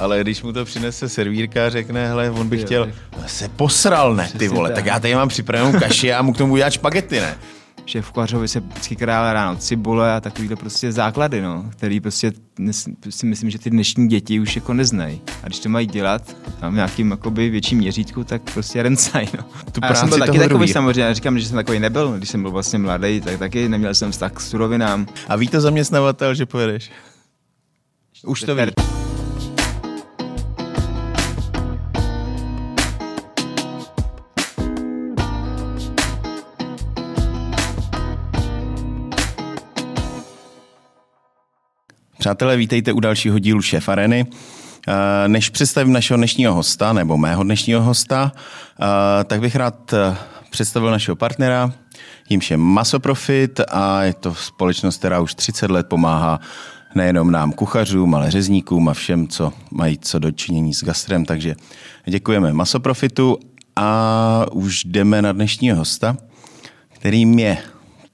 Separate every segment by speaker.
Speaker 1: ale když mu to přinese servírka a řekne, hele, on by chtěl, se posral, ne, ty vole, tak já tady mám připravenou kaši a mu k tomu udělat špagety, ne?
Speaker 2: že v kuchařovi se vždycky král ráno cibule a takovýhle prostě základy, no, který prostě si myslím, že ty dnešní děti už jako neznají. A když to mají dělat v nějakým jakoby větším měřítku, tak prostě rencaj, no.
Speaker 1: Tu
Speaker 2: a já jsem byl taky
Speaker 1: takový
Speaker 2: druhý. samozřejmě, já říkám, že jsem takový nebyl, když jsem byl vlastně mladý, tak taky neměl jsem vztah k surovinám.
Speaker 1: A ví to zaměstnavatel, že pojedeš? Už to ví. Přátelé, vítejte u dalšího dílu Šéf Areny. Eh, než představím našeho dnešního hosta, nebo mého dnešního hosta, eh, tak bych rád eh, představil našeho partnera, jímž je Masoprofit a je to společnost, která už 30 let pomáhá nejenom nám kuchařům, ale řezníkům a všem, co mají co dočinění s gastrem. Takže děkujeme Masoprofitu a už jdeme na dnešního hosta, kterým je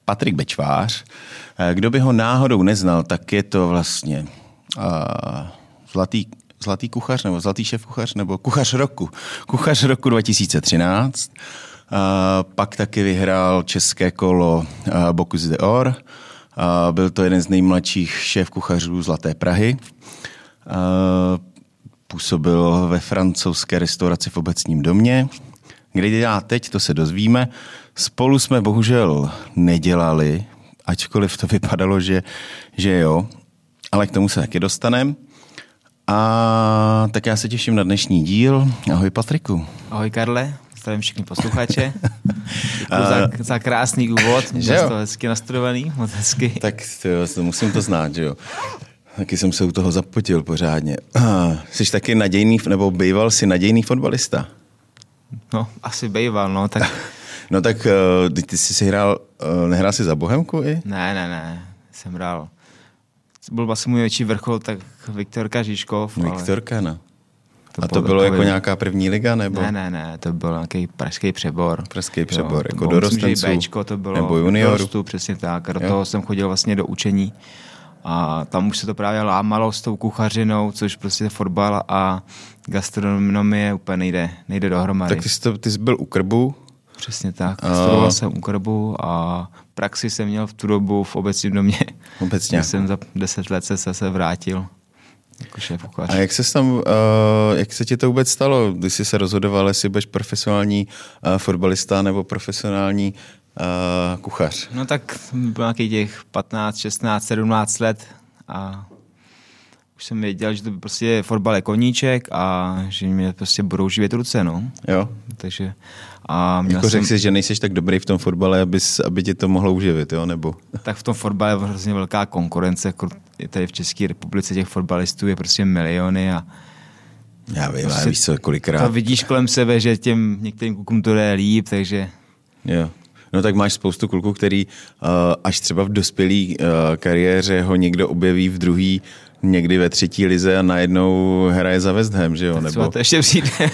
Speaker 1: Patrik Bečvář. Eh, kdo by ho náhodou neznal, tak je to vlastně uh, zlatý, zlatý kuchař nebo zlatý šéf kuchař nebo kuchař roku. Kuchař roku 2013. Uh, pak taky vyhrál české kolo uh, Bocuse d'Or. Uh, byl to jeden z nejmladších šéf kuchařů Zlaté Prahy. Uh, působil ve francouzské restauraci v obecním domě. Kde dělá teď, to se dozvíme. Spolu jsme bohužel nedělali, ačkoliv to vypadalo, že, že jo, ale k tomu se taky dostaneme. A tak já se těším na dnešní díl. Ahoj Patriku.
Speaker 2: Ahoj Karle, zdravím všichni posluchače. za, za krásný úvod, že to hezky nastudovaný, moc hezky.
Speaker 1: Tak to, musím to znát, že jo. Taky jsem se u toho zapotil pořádně. Jsi taky nadějný, nebo býval si nadějný fotbalista?
Speaker 2: No, asi býval, no, tak
Speaker 1: No tak uh, ty jsi si hrál, uh, nehrál jsi za Bohemku i?
Speaker 2: Ne, ne, ne, jsem hrál. Byl vlastně můj větší vrchol, tak Viktorka Žižkov.
Speaker 1: Viktorka, ale... no. To a to bylo jako nějaká první liga, nebo?
Speaker 2: Ne, ne, ne, to byl nějaký pražský přebor.
Speaker 1: Pražský přebor, jo, jako dorostenců?
Speaker 2: Bčko, to bylo nebo? Dorostu, přesně tak. Do toho jsem chodil vlastně do učení. A tam už se to právě lámalo s tou kuchařinou, což prostě fotbal a gastronomie úplně nejde, nejde dohromady.
Speaker 1: Tak ty jsi, to, ty jsi byl u krbu,
Speaker 2: Přesně tak. Studoval jsem u Krbu a praxi jsem měl v tu dobu v obecním domě.
Speaker 1: Obecně.
Speaker 2: jsem za deset let se se vrátil jako šéf
Speaker 1: A jak se tam, uh, jak se ti to vůbec stalo, když jsi se rozhodoval, jestli budeš profesionální uh, fotbalista nebo profesionální uh, kuchař?
Speaker 2: No tak byl nějakých těch 15, 16, 17 let a už jsem věděl, že to prostě fotbal je koníček a že mě prostě budou živět ruce, no.
Speaker 1: Jo.
Speaker 2: Takže
Speaker 1: a měl jako řekl jsem... jsi, že nejseš tak dobrý v tom fotbale, abys, aby tě to mohlo uživit, jo? Nebo?
Speaker 2: Tak v tom fotbale je hrozně velká konkurence. Jako tady v České republice těch fotbalistů je prostě miliony a
Speaker 1: já vím, prostě víš co, kolikrát.
Speaker 2: To vidíš kolem sebe, že těm některým klukům to jde líp, takže...
Speaker 1: Jo. No tak máš spoustu kluků, který uh, až třeba v dospělé uh, kariéře ho někdo objeví v druhý, někdy ve třetí lize a najednou hraje za West Ham, že jo?
Speaker 2: Tak Nebo... to ještě přijde.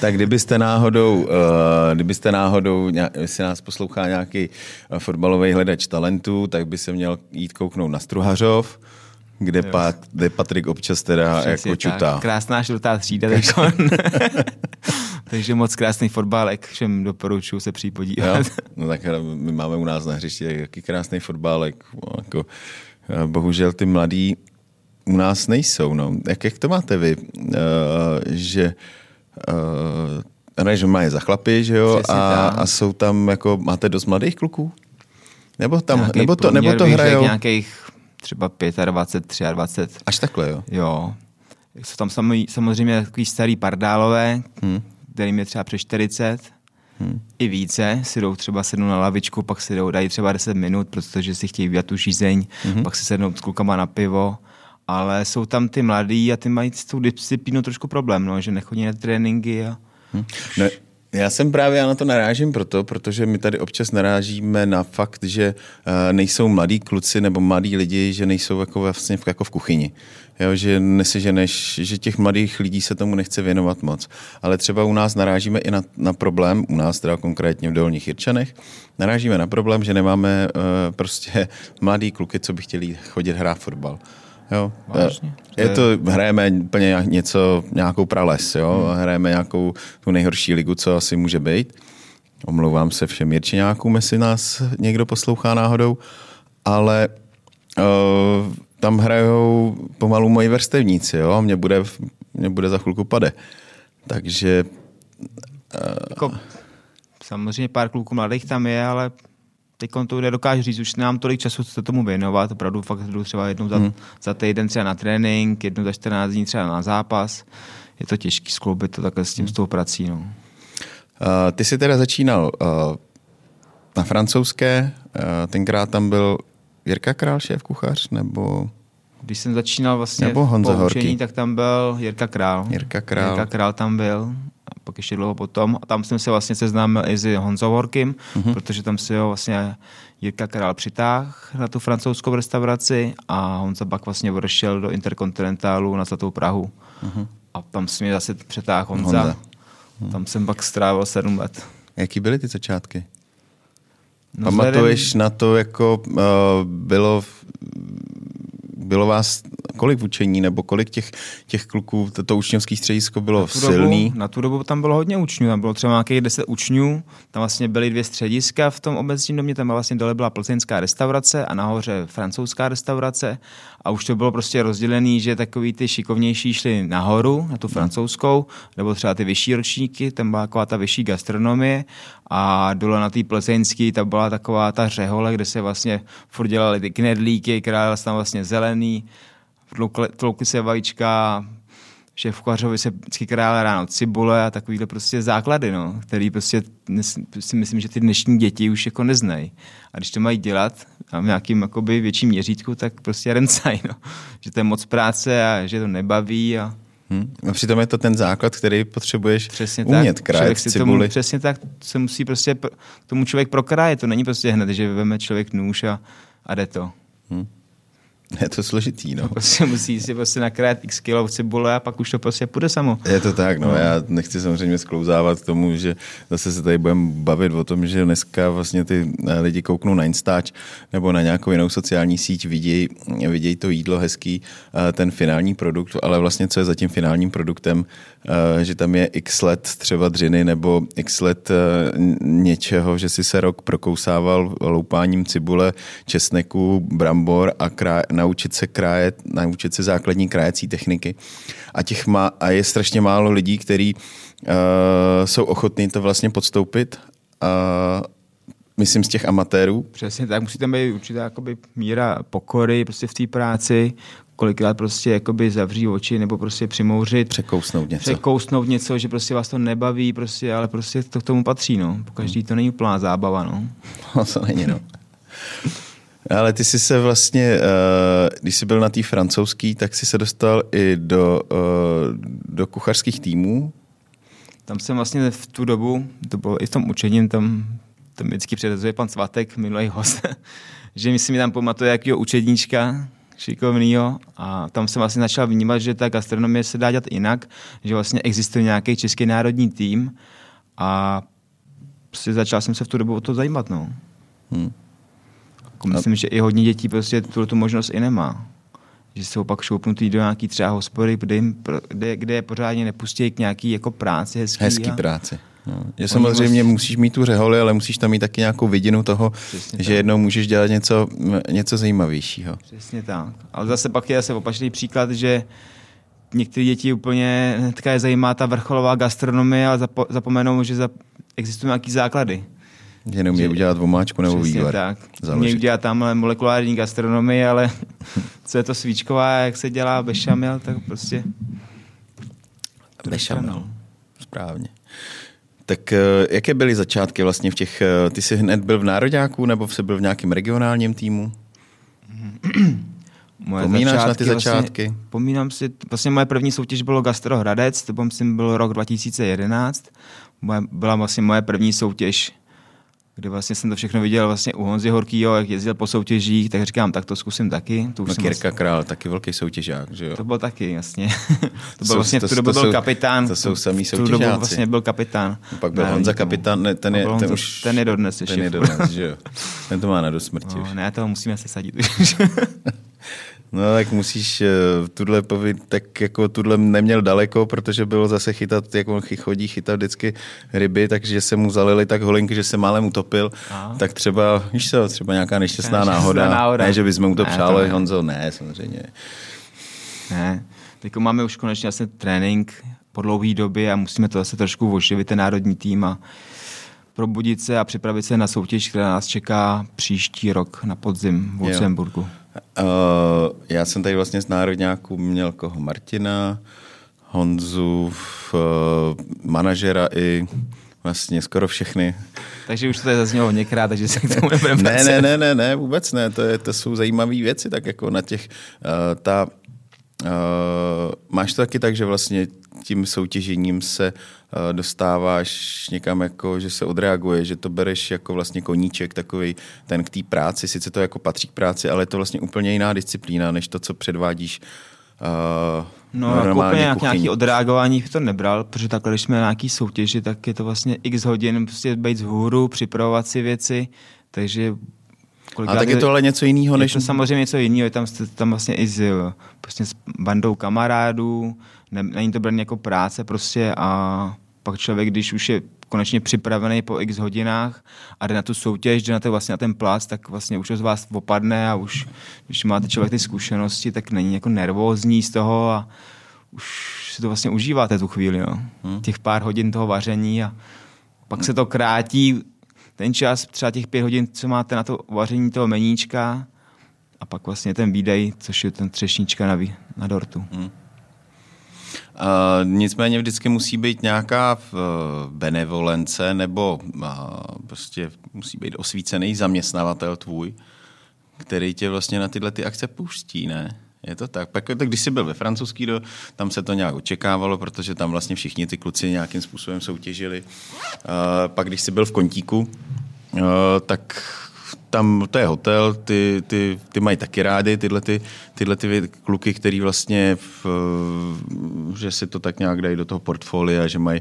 Speaker 1: Tak kdybyste náhodou, uh, kdybyste náhodou, jestli nás poslouchá nějaký uh, fotbalový hledač talentů, tak by se měl jít kouknout na Struhařov, kde, pat, kde Patrik občas teda Přesně jako čutá.
Speaker 2: Krásná žlutá třída. Takže... Takže moc krásný fotbálek, všem doporučuji se přijít podívat. Jo?
Speaker 1: No tak my máme u nás na hřišti jaký krásný fotbálek. Jako, eh, bohužel ty mladí u nás nejsou. No. Jak, jak to máte vy? Uh, že uh, že mají za chlapy, že jo, a, a, jsou tam jako, máte dost mladých kluků? Nebo tam, Nějaký nebo to, nebo to hrajou?
Speaker 2: Nějakých třeba 25, 23.
Speaker 1: Až takhle, jo?
Speaker 2: Jo. Jsou tam samozřejmě takový starý pardálové, hmm. kterým je třeba přes 40, hmm. i více, si jdou třeba sednout na lavičku, pak si jdou, dají třeba 10 minut, protože si chtějí vyjat tu žízeň, hmm. pak si sednou s klukama na pivo ale jsou tam ty mladí a ty mají s tou disciplínou trošku problém, no, že nechodí na tréninky. A...
Speaker 1: Hmm. No, já jsem právě já na to narážím proto, protože my tady občas narážíme na fakt, že uh, nejsou mladí kluci nebo mladí lidi, že nejsou jako vlastně v, jako v kuchyni. Jo, že neseženeš, že těch mladých lidí se tomu nechce věnovat moc. Ale třeba u nás narážíme i na, na problém, u nás teda konkrétně v Dolních Jirčanech, narážíme na problém, že nemáme uh, prostě mladý kluky, co by chtěli chodit hrát fotbal Jo.
Speaker 2: Vážně?
Speaker 1: Je to, hrajeme úplně něco, nějakou prales, jo. Hmm. Hrajeme nějakou tu nejhorší ligu, co asi může být. Omlouvám se všem Jirčeňákům, jestli nás někdo poslouchá náhodou, ale uh, tam hrajou pomalu moji vrstevníci, jo, a mě bude, mě bude za chvilku pade. Takže...
Speaker 2: Uh, jako, samozřejmě pár kluků mladých tam je, ale teď to nedokážu říct, už nemám tolik času se tomu věnovat, opravdu fakt jdu třeba jednou za, hmm. za týden třeba na trénink, jednou za 14 dní třeba na zápas. Je to těžký skloubit to takhle s tím, hmm. s tou prací. No. Uh,
Speaker 1: ty jsi teda začínal uh, na francouzské, uh, tenkrát tam byl Jirka Král, šéf kuchař, nebo...
Speaker 2: Když jsem začínal vlastně
Speaker 1: nebo Honza
Speaker 2: po učení, tak tam byl Jirka Král.
Speaker 1: Jirka Král.
Speaker 2: Jirka Král tam byl pak ještě dlouho potom. A tam jsem se vlastně seznámil i s Honzou Horkým, mm-hmm. protože tam se ho vlastně Jirka Král přitáhl na tu francouzskou restauraci a Honza pak vlastně odešel do Interkontinentálu na Zlatou Prahu. Mm-hmm. A tam se mě zase přetáhl Honza. Honza. Tam jsem pak strávil sedm let.
Speaker 1: Jaký byly ty začátky? No Pamatuješ vzhledem... na to, jako uh, bylo, bylo vás kolik učení nebo kolik těch, těch kluků, to, to učňovské středisko bylo na silný?
Speaker 2: Dobu, na tu dobu tam bylo hodně učňů, tam bylo třeba nějakých deset učňů, tam vlastně byly dvě střediska v tom obecním domě, tam vlastně dole byla plzeňská restaurace a nahoře francouzská restaurace a už to bylo prostě rozdělený, že takový ty šikovnější šli nahoru, na tu francouzskou, nebo třeba ty vyšší ročníky, tam byla taková ta vyšší gastronomie a dole na té plzeňské, ta byla taková ta řehole, kde se vlastně furt dělali ty knedlíky, která tam vlastně zelený, tloukly se vajíčka, šéf kuchařovi se vždycky král ráno cibule a takovýhle prostě základy, no, který prostě si myslím, že ty dnešní děti už jako neznají. A když to mají dělat a v nějakým jakoby větším měřítku, tak prostě rencaj, no. Že to je moc práce a že to nebaví a
Speaker 1: Hmm. A přitom je to ten základ, který potřebuješ přesně umět tak. krájet si cibuli.
Speaker 2: Tomu, přesně tak se musí prostě tomu člověk prokrájet. To není prostě hned, že veme člověk nůž a, a jde to. Hmm.
Speaker 1: Je to složitý, no.
Speaker 2: Prostě musí si prostě nakrát x kilo cibule a pak už to prostě půjde samo.
Speaker 1: Je to tak, no. no. Já nechci samozřejmě sklouzávat k tomu, že zase se tady budeme bavit o tom, že dneska vlastně ty eh, lidi kouknou na Instač nebo na nějakou jinou sociální síť, vidějí viděj to jídlo hezký, eh, ten finální produkt, ale vlastně co je za tím finálním produktem, eh, že tam je x let třeba dřiny nebo x let něčeho, že si se rok prokousával loupáním cibule, česneku, brambor a krá naučit se krájet, naučit se základní krájecí techniky. A, těch má, a je strašně málo lidí, kteří uh, jsou ochotní to vlastně podstoupit. Uh, myslím z těch amatérů.
Speaker 2: Přesně tak, musí tam být určitá jakoby, míra pokory prostě v té práci, kolikrát prostě jakoby zavří oči nebo prostě přimouřit.
Speaker 1: Překousnout něco.
Speaker 2: Překousnout něco, že prostě vás to nebaví, prostě, ale prostě to k tomu patří, no. Po každý to není plná zábava, no.
Speaker 1: No, to není, no. Ale ty jsi se vlastně, eh, když jsi byl na té francouzský, tak jsi se dostal i do, eh, do kuchařských týmů.
Speaker 2: Tam jsem vlastně v tu dobu, to bylo i v tom učení, tam, tam vždycky předezuje pan Svatek, minulý host, že mi si mi tam pamatuje jakýho učedníčka, šikovnýho a tam jsem vlastně začal vnímat, že ta gastronomie se dá dělat jinak, že vlastně existuje nějaký český národní tým a prostě začal jsem se v tu dobu o to zajímat. No. Hmm. Jako myslím, že i hodně dětí prostě tuto tu možnost i nemá. Že jsou pak šoupnutý do nějaký třeba hospody, kde, jim, kde, kde je pořádně nepustí k nějaký jako práci hezký.
Speaker 1: Hezký a... práci. No. Je samozřejmě vlastně... musíš mít tu řeholi, ale musíš tam mít taky nějakou vidinu toho, Přesně že tak. jednou můžeš dělat něco, něco zajímavějšího.
Speaker 2: Přesně tak. Ale zase pak je zase opačný příklad, že některé děti úplně hnedka je zajímá ta vrcholová gastronomie a zapo- zapomenou, že za- existují nějaký základy.
Speaker 1: Že neumí udělat vomáčku nebo vývar.
Speaker 2: tak. Umí udělat tamhle molekulární gastronomii, ale co je to svíčková, jak se dělá bešamel, tak prostě...
Speaker 1: Bešamel, správně. Tak eh, jaké byly začátky vlastně v těch, eh, ty jsi hned byl v Nároďáku nebo jsi byl v nějakém regionálním týmu? Moje Pomínáš na ty začátky?
Speaker 2: Vlastně, pomínám si, vlastně moje první soutěž bylo Gastro Hradec, to byl rok 2011. Moje, byla vlastně moje první soutěž kde vlastně jsem to všechno viděl vlastně u Honzy Horkýho, jak jezdil po soutěžích, tak říkám, tak to zkusím taky. To už
Speaker 1: no Kirka vlastně... Král, taky velký soutěžák, že jo?
Speaker 2: To byl taky, jasně. to byl vlastně v tu dobu byl kapitán.
Speaker 1: To jsou samý soutěžáci. V tu dobu
Speaker 2: vlastně byl kapitán.
Speaker 1: No, pak byl Honza kapitán, ne, ten, je, ten, už...
Speaker 2: Ten je dodnes ještě.
Speaker 1: Ten je dodnes, že jo? Ten to má na dosmrti no,
Speaker 2: Ne, toho musíme se sadit.
Speaker 1: No tak musíš uh, tuhle povit, tak jako tuhle neměl daleko, protože bylo zase chytat, jak on chodí chytat vždycky ryby, takže se mu zalili tak holinky, že se málem utopil. Aha. Tak třeba, víš co, třeba nějaká nešťastná, nešťastná náhoda. náhoda. Ne, že bychom mu to ne, přáli, to Honzo, ne, samozřejmě.
Speaker 2: Ne, teď máme už konečně asi trénink po dlouhé době a musíme to zase trošku oživit, ten národní tým a probudit se a připravit se na soutěž, která nás čeká příští rok na podzim v Lucemburgu. Uh,
Speaker 1: já jsem tady vlastně z národňáků měl koho Martina, Honzu, uh, manažera i vlastně skoro všechny.
Speaker 2: Takže už to tady zaznělo hodněkrát, takže se k tomu nebudeme
Speaker 1: ne, ne, ne, ne, ne, vůbec ne, to, je, to jsou zajímavé věci, tak jako na těch, uh, ta, uh, máš to taky tak, že vlastně tím soutěžením se uh, dostáváš někam jako, že se odreaguje, že to bereš jako vlastně koníček takový ten k té práci, sice to jako patří k práci, ale je to vlastně úplně jiná disciplína, než to, co předvádíš
Speaker 2: uh, No, jako úplně nějak, nějaký odreagování to nebral, protože takhle, když jsme na nějaký soutěži, tak je to vlastně x hodin prostě být z hůru, připravovat si věci, takže
Speaker 1: a tak je to ale něco jiného, než...
Speaker 2: Je to samozřejmě něco jiného, je tam, tam vlastně i s, prostě s bandou kamarádů, ne, není to brání jako práce prostě a pak člověk, když už je konečně připravený po x hodinách a jde na tu soutěž, jde na, to, vlastně na ten plác, tak vlastně už z vás opadne a už, když máte člověk ty zkušenosti, tak není jako nervózní z toho a už si to vlastně užíváte tu chvíli, no. hmm. těch pár hodin toho vaření a pak se to krátí ten čas, třeba těch pět hodin, co máte na to vaření toho meníčka a pak vlastně ten výdej, což je ten třešnička na, na dortu. Hmm.
Speaker 1: Uh, nicméně vždycky musí být nějaká uh, benevolence nebo uh, prostě musí být osvícený zaměstnavatel tvůj, který tě vlastně na tyhle ty akce pustí, ne? Je to tak. Pak, tak když jsi byl ve francouzský, do, tam se to nějak očekávalo, protože tam vlastně všichni ty kluci nějakým způsobem soutěžili. Uh, pak když jsi byl v Kontíku, uh, tak tam to je hotel, ty, ty, ty mají taky rády tyhle, ty, tyhle ty kluky, který vlastně, v, že si to tak nějak dají do toho portfolia, že mají,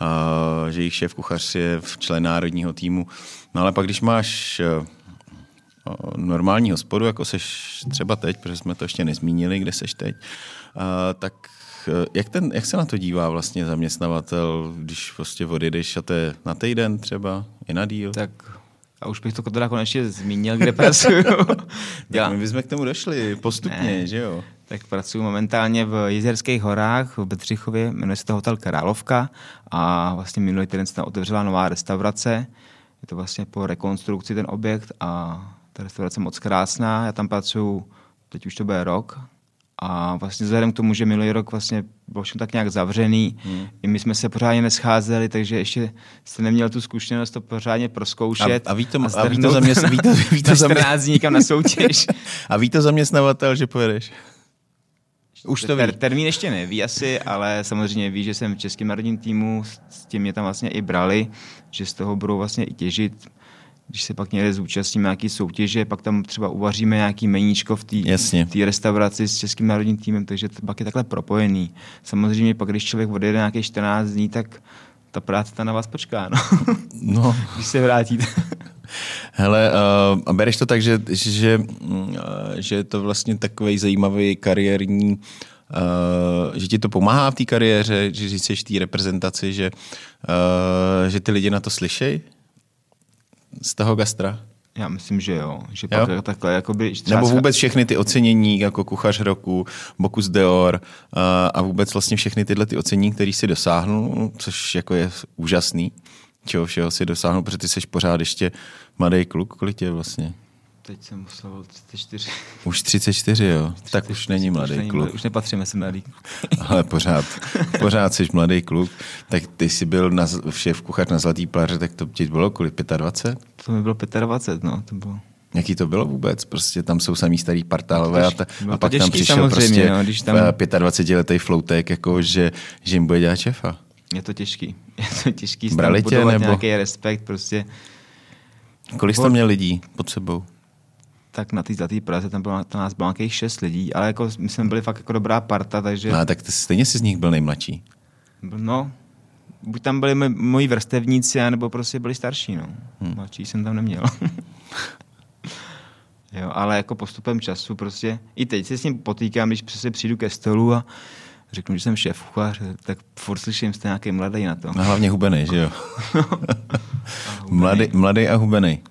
Speaker 1: uh, že jejich šéf kuchař je člen národního týmu. No ale pak, když máš uh, normální hospodu, jako seš třeba teď, protože jsme to ještě nezmínili, kde seš teď, tak jak, ten, jak se na to dívá vlastně zaměstnavatel, když prostě odjedeš a to je na týden třeba, i na díl?
Speaker 2: Tak a už bych to teda konečně zmínil, kde pracuju.
Speaker 1: tak my bychom k tomu došli postupně, ne. že jo?
Speaker 2: Tak pracuji momentálně v Jizerských horách v Bedřichově, jmenuje se to hotel Královka a vlastně minulý týden se tam otevřela nová restaurace. Je to vlastně po rekonstrukci ten objekt a ta restaurace je moc krásná. Já tam pracuji, teď už to bude rok, a vlastně vzhledem k tomu, že minulý rok vlastně byl všem tak nějak zavřený, hmm. i my jsme se pořádně nescházeli, takže ještě jste neměl tu zkušenost to pořádně proskoušet.
Speaker 1: A, a ví to, a, a ví to, zaměst, ví to, ví to
Speaker 2: někam na soutěž.
Speaker 1: a ví to zaměstnavatel, že pojedeš? Už to ví. Ter,
Speaker 2: termín ještě neví asi, ale samozřejmě ví, že jsem v českém národním týmu, s tím mě tam vlastně i brali, že z toho budou vlastně i těžit když se pak někde zúčastníme nějaký soutěže, pak tam třeba uvaříme nějaký meníčko v té restauraci s Českým národním týmem, takže to pak je takhle propojený. Samozřejmě pak, když člověk odjede nějakých 14 dní, tak ta práce ta na vás počká, no. no. když se vrátíte.
Speaker 1: Hele, uh, bereš to tak, že, že, uh, že je to vlastně takový zajímavý kariérní Uh, že ti to pomáhá v té kariéře, že jsi v té reprezentaci, že, uh, že ty lidi na to slyšejí? Z toho gastra?
Speaker 2: Já myslím, že jo. Že jo? pak takhle, jakoby,
Speaker 1: Nebo vůbec všechny ty ocenění, jako kuchař roku, Bokus Deor uh, a vůbec vlastně všechny tyhle ty ocenění, které si dosáhnul, což jako je úžasný, čeho všeho si dosáhnul, protože ty jsi pořád ještě mladý kluk, kolik tě vlastně?
Speaker 2: Teď jsem oslavil 34.
Speaker 1: Už 34, jo. 34, tak už není mladý už není kluk.
Speaker 2: už nepatří mezi mladý kluk.
Speaker 1: Ale pořád, pořád jsi mladý kluk. Tak ty jsi byl na, šéf kuchař na Zlatý pláře, tak to ti bylo kolik, 25?
Speaker 2: To mi bylo 25, no. To bylo.
Speaker 1: Jaký to bylo vůbec? Prostě tam jsou samý starý partálové a, ta, a pak tam přišel prostě no, když tam... 25-letý floutek, jako že, že jim bude dělat šefa.
Speaker 2: Je to těžký. Je to těžký
Speaker 1: Brali tě, nebo...
Speaker 2: nějaký respekt prostě.
Speaker 1: Kolik jste měl lidí pod sebou?
Speaker 2: Tak na té zlaté Praze tam bylo, to nás bylo nějakých šest lidí, ale jako my jsme byli fakt jako dobrá parta, takže...
Speaker 1: No, tak ty, stejně si z nich byl nejmladší.
Speaker 2: No, buď tam byli moji vrstevníci, nebo prostě byli starší, no. Hmm. Mladší jsem tam neměl. Jo, ale jako postupem času prostě, i teď se s ním potýkám, když přesně přijdu ke stolu a řeknu, že jsem šéf kuchař, tak furt slyším, jste nějaký mladý na to.
Speaker 1: No hlavně hubený, že jo? mladý, mladý a hubený.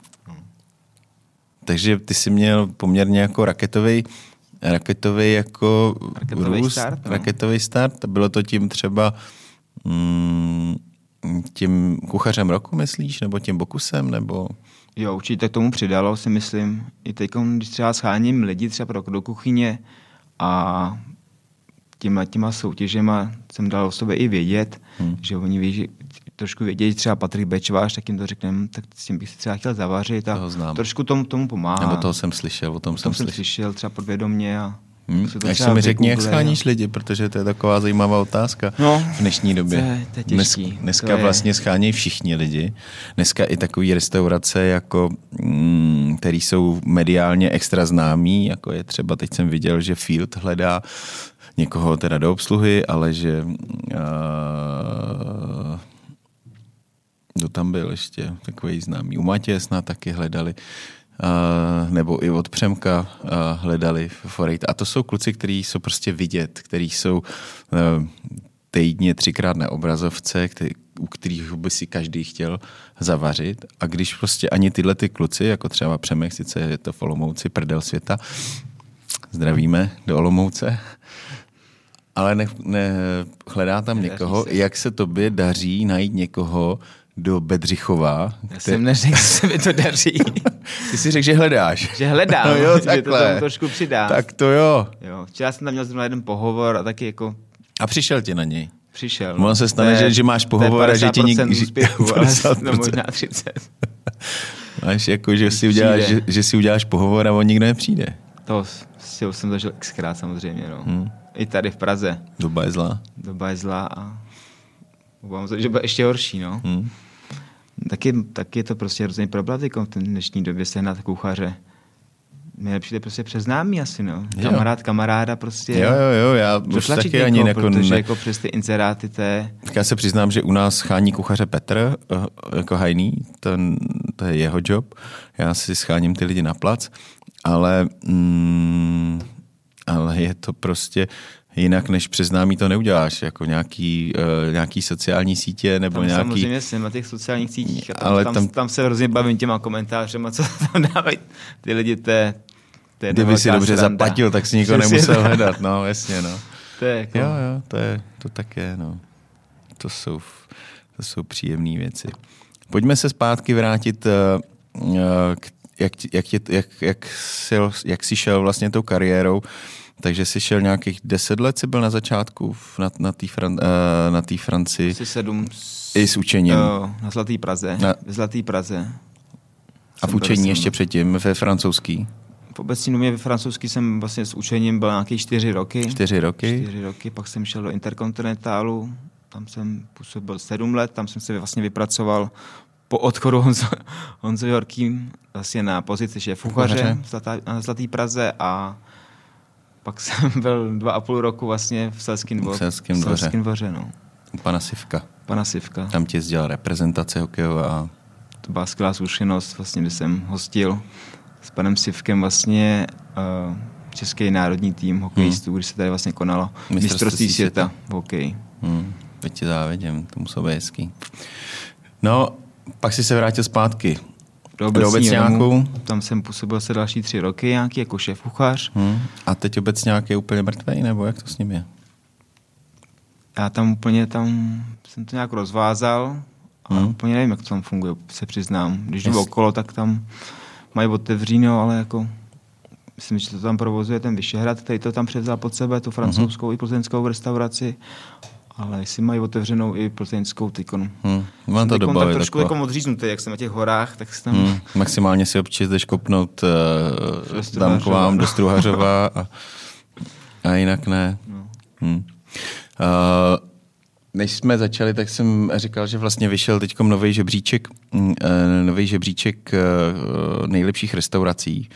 Speaker 1: Takže ty jsi měl poměrně jako raketový raketový jako
Speaker 2: Raketový
Speaker 1: růst,
Speaker 2: start, no.
Speaker 1: raketový start. Bylo to tím třeba mm, tím kuchařem roku, myslíš? Nebo tím bokusem? Nebo...
Speaker 2: Jo, určitě k tomu přidalo, si myslím. I teď, když třeba scháním lidi třeba pro do kuchyně a těma, těma soutěžema jsem dal o sobě i vědět, hmm. že oni ví, že trošku vědějí třeba Patrik Bečvář, tak jim to řekneme, tak s tím bych si třeba chtěl zavařit a
Speaker 1: Toho znám.
Speaker 2: trošku tomu, tomu pomáhá.
Speaker 1: Nebo toho jsem slyšel, o tom
Speaker 2: o
Speaker 1: jsem
Speaker 2: tom jsem
Speaker 1: slyšel.
Speaker 2: slyšel třeba podvědomě a
Speaker 1: Hmm. Až se mi řekni, jak scháníš lidi, protože to je taková zajímavá otázka
Speaker 2: No,
Speaker 1: v dnešní době.
Speaker 2: to je- to je
Speaker 1: Dnes,
Speaker 2: těžký.
Speaker 1: dneska
Speaker 2: To je-
Speaker 1: vlastně schánějí všichni lidi. Dneska i takové restaurace, jako, mm, které jsou mediálně extra známí, jako je třeba, teď jsem viděl, že Field hledá někoho teda do obsluhy, ale že uh, kdo tam byl ještě, takový známý. U Matěje snad taky hledali. Uh, nebo i od Přemka uh, hledali Forejt. A to jsou kluci, kteří jsou prostě vidět, kteří jsou uh, týdně třikrát na obrazovce, který, u kterých by si každý chtěl zavařit. A když prostě ani tyhle ty kluci, jako třeba Přemek, sice je to v Olomouci, prdel světa, zdravíme do Olomouce, ale ne, ne, hledá tam
Speaker 2: Nedaří
Speaker 1: někoho,
Speaker 2: se.
Speaker 1: jak se tobě daří najít někoho do Bedřichova.
Speaker 2: Já jsem neřekl, že se mi to daří.
Speaker 1: Ty si řekl, že hledáš.
Speaker 2: že hledám,
Speaker 1: No jo,
Speaker 2: že to tomu trošku přidám.
Speaker 1: Tak to jo.
Speaker 2: Jo, včera jsem tam měl zrovna jeden pohovor a taky jako
Speaker 1: A přišel ti na něj.
Speaker 2: přišel.
Speaker 1: Ono se stane, že- že máš pohovor a že ti nik-
Speaker 2: 50%
Speaker 1: že-
Speaker 2: úspěchu, ale
Speaker 1: 50%.
Speaker 2: no, možná 30.
Speaker 1: Máš jako, že si, uděláš, že, že si uděláš pohovor a on nikdo nepřijde.
Speaker 2: To si jsem zažil xkrát samozřejmě, no. Hmm. I tady v Praze.
Speaker 1: Doba je zlá.
Speaker 2: Doba je zlá a obávám se, že bude ještě horší, no.
Speaker 1: Hm.
Speaker 2: Taky, taky je to prostě hrozný problematikou v té dnešní době sehnat kuchaře. Mně přijde prostě přes známý asi, no.
Speaker 1: Jo.
Speaker 2: Kamarád, kamaráda prostě.
Speaker 1: Jo, jo, jo, já už taky ani
Speaker 2: někoho,
Speaker 1: jako
Speaker 2: protože
Speaker 1: ne,
Speaker 2: jako přes ty inzeráty to je...
Speaker 1: Tak já se přiznám, že u nás schání kuchaře Petr, eh, jako hajný, ten, to je jeho job. Já si scháním ty lidi na plac, ale, mm, ale je to prostě jinak, než přes známý to neuděláš, jako nějaký, uh, nějaký sociální sítě nebo
Speaker 2: Tam
Speaker 1: nějaký...
Speaker 2: samozřejmě jsem na těch sociálních sítích a tam,
Speaker 1: Ale
Speaker 2: tam,
Speaker 1: tam-
Speaker 2: tam, se hrozně bavím těma komentářema, co tam dávají ty lidi, to je, to je jedna
Speaker 1: Kdyby si dobře
Speaker 2: sranda.
Speaker 1: zaplatil, tak si
Speaker 2: Přesně
Speaker 1: nemusel hledat, no jasně, no.
Speaker 2: To je jako,
Speaker 1: Jo, jo, to, je, to tak je, no. To jsou, to jsou příjemné věci. Pojďme se zpátky vrátit eh, k, jak, jak, tě, jak, jak, jsi, jak jsi šel vlastně tou kariérou. Takže jsi šel nějakých deset let, jsi byl na začátku v- na, na té Fran, eh, na Francii
Speaker 2: asi sedm s,
Speaker 1: i s učením.
Speaker 2: na Zlatý Praze,
Speaker 1: Na-
Speaker 2: v Zlatý Praze.
Speaker 1: A v učení
Speaker 2: jsem-
Speaker 1: ještě předtím ve francouzský.
Speaker 2: V obecní domě ve francouzsky jsem vlastně s učením byl nějaký čtyři roky.
Speaker 1: Čtyři roky.
Speaker 2: Čtyři roky, pak jsem šel do Interkontinentálu, tam jsem působil sedm let, tam jsem se vlastně vypracoval po odchodu Honzo, Honzo Jorkým vlastně na pozici šéf
Speaker 1: Kuchaře.
Speaker 2: kuchaře Zlatá, na Zlatý Praze a pak jsem byl dva a půl roku vlastně v Selském dvoře.
Speaker 1: V Selském dvoře.
Speaker 2: V Selském dvoře, no.
Speaker 1: U pana Sivka.
Speaker 2: Pana Sivka.
Speaker 1: Tam ti dělal reprezentace hokejová.
Speaker 2: To byla skvělá zkušenost, vlastně, kdy jsem hostil s panem Sivkem vlastně uh, český národní tým hokejistů, kdy se tady vlastně konalo
Speaker 1: Mistrovství
Speaker 2: mistrovství
Speaker 1: světa.
Speaker 2: světa v hokeji.
Speaker 1: Hmm, teď ti závidím, to muselo být hezký. No, pak si se vrátil zpátky.
Speaker 2: Do
Speaker 1: obecňáku.
Speaker 2: domu, tam jsem působil se další tři roky nějaký jako šéf kuchař.
Speaker 1: Hmm. A teď obecňák je úplně mrtvý, nebo jak to s ním je?
Speaker 2: Já tam úplně tam jsem to nějak rozvázal a
Speaker 1: Hmm.
Speaker 2: úplně nevím, jak to tam funguje, se přiznám. Když jdu
Speaker 1: Jest-
Speaker 2: okolo, tak tam mají otevříno, ale jako myslím, že to tam provozuje ten Vyšehrad, který to tam převzal pod sebe, tu francouzskou
Speaker 1: Mhm.
Speaker 2: i plzeňskou restauraci. Ale jestli mají otevřenou i plzeňskou tykon.
Speaker 1: Hmm. Mám to doba,
Speaker 2: tak trošku
Speaker 1: taková.
Speaker 2: jako odříznutý, jak jsem na těch horách, tak se tam...
Speaker 1: Hmm. Maximálně si občas jdeš kopnout uh, tam k vám do Struhařova a, a jinak ne.
Speaker 2: No.
Speaker 1: Hmm. Uh, než jsme začali, tak jsem říkal, že vlastně vyšel teď nový žebříček, uh, nový žebříček uh, nejlepších restaurací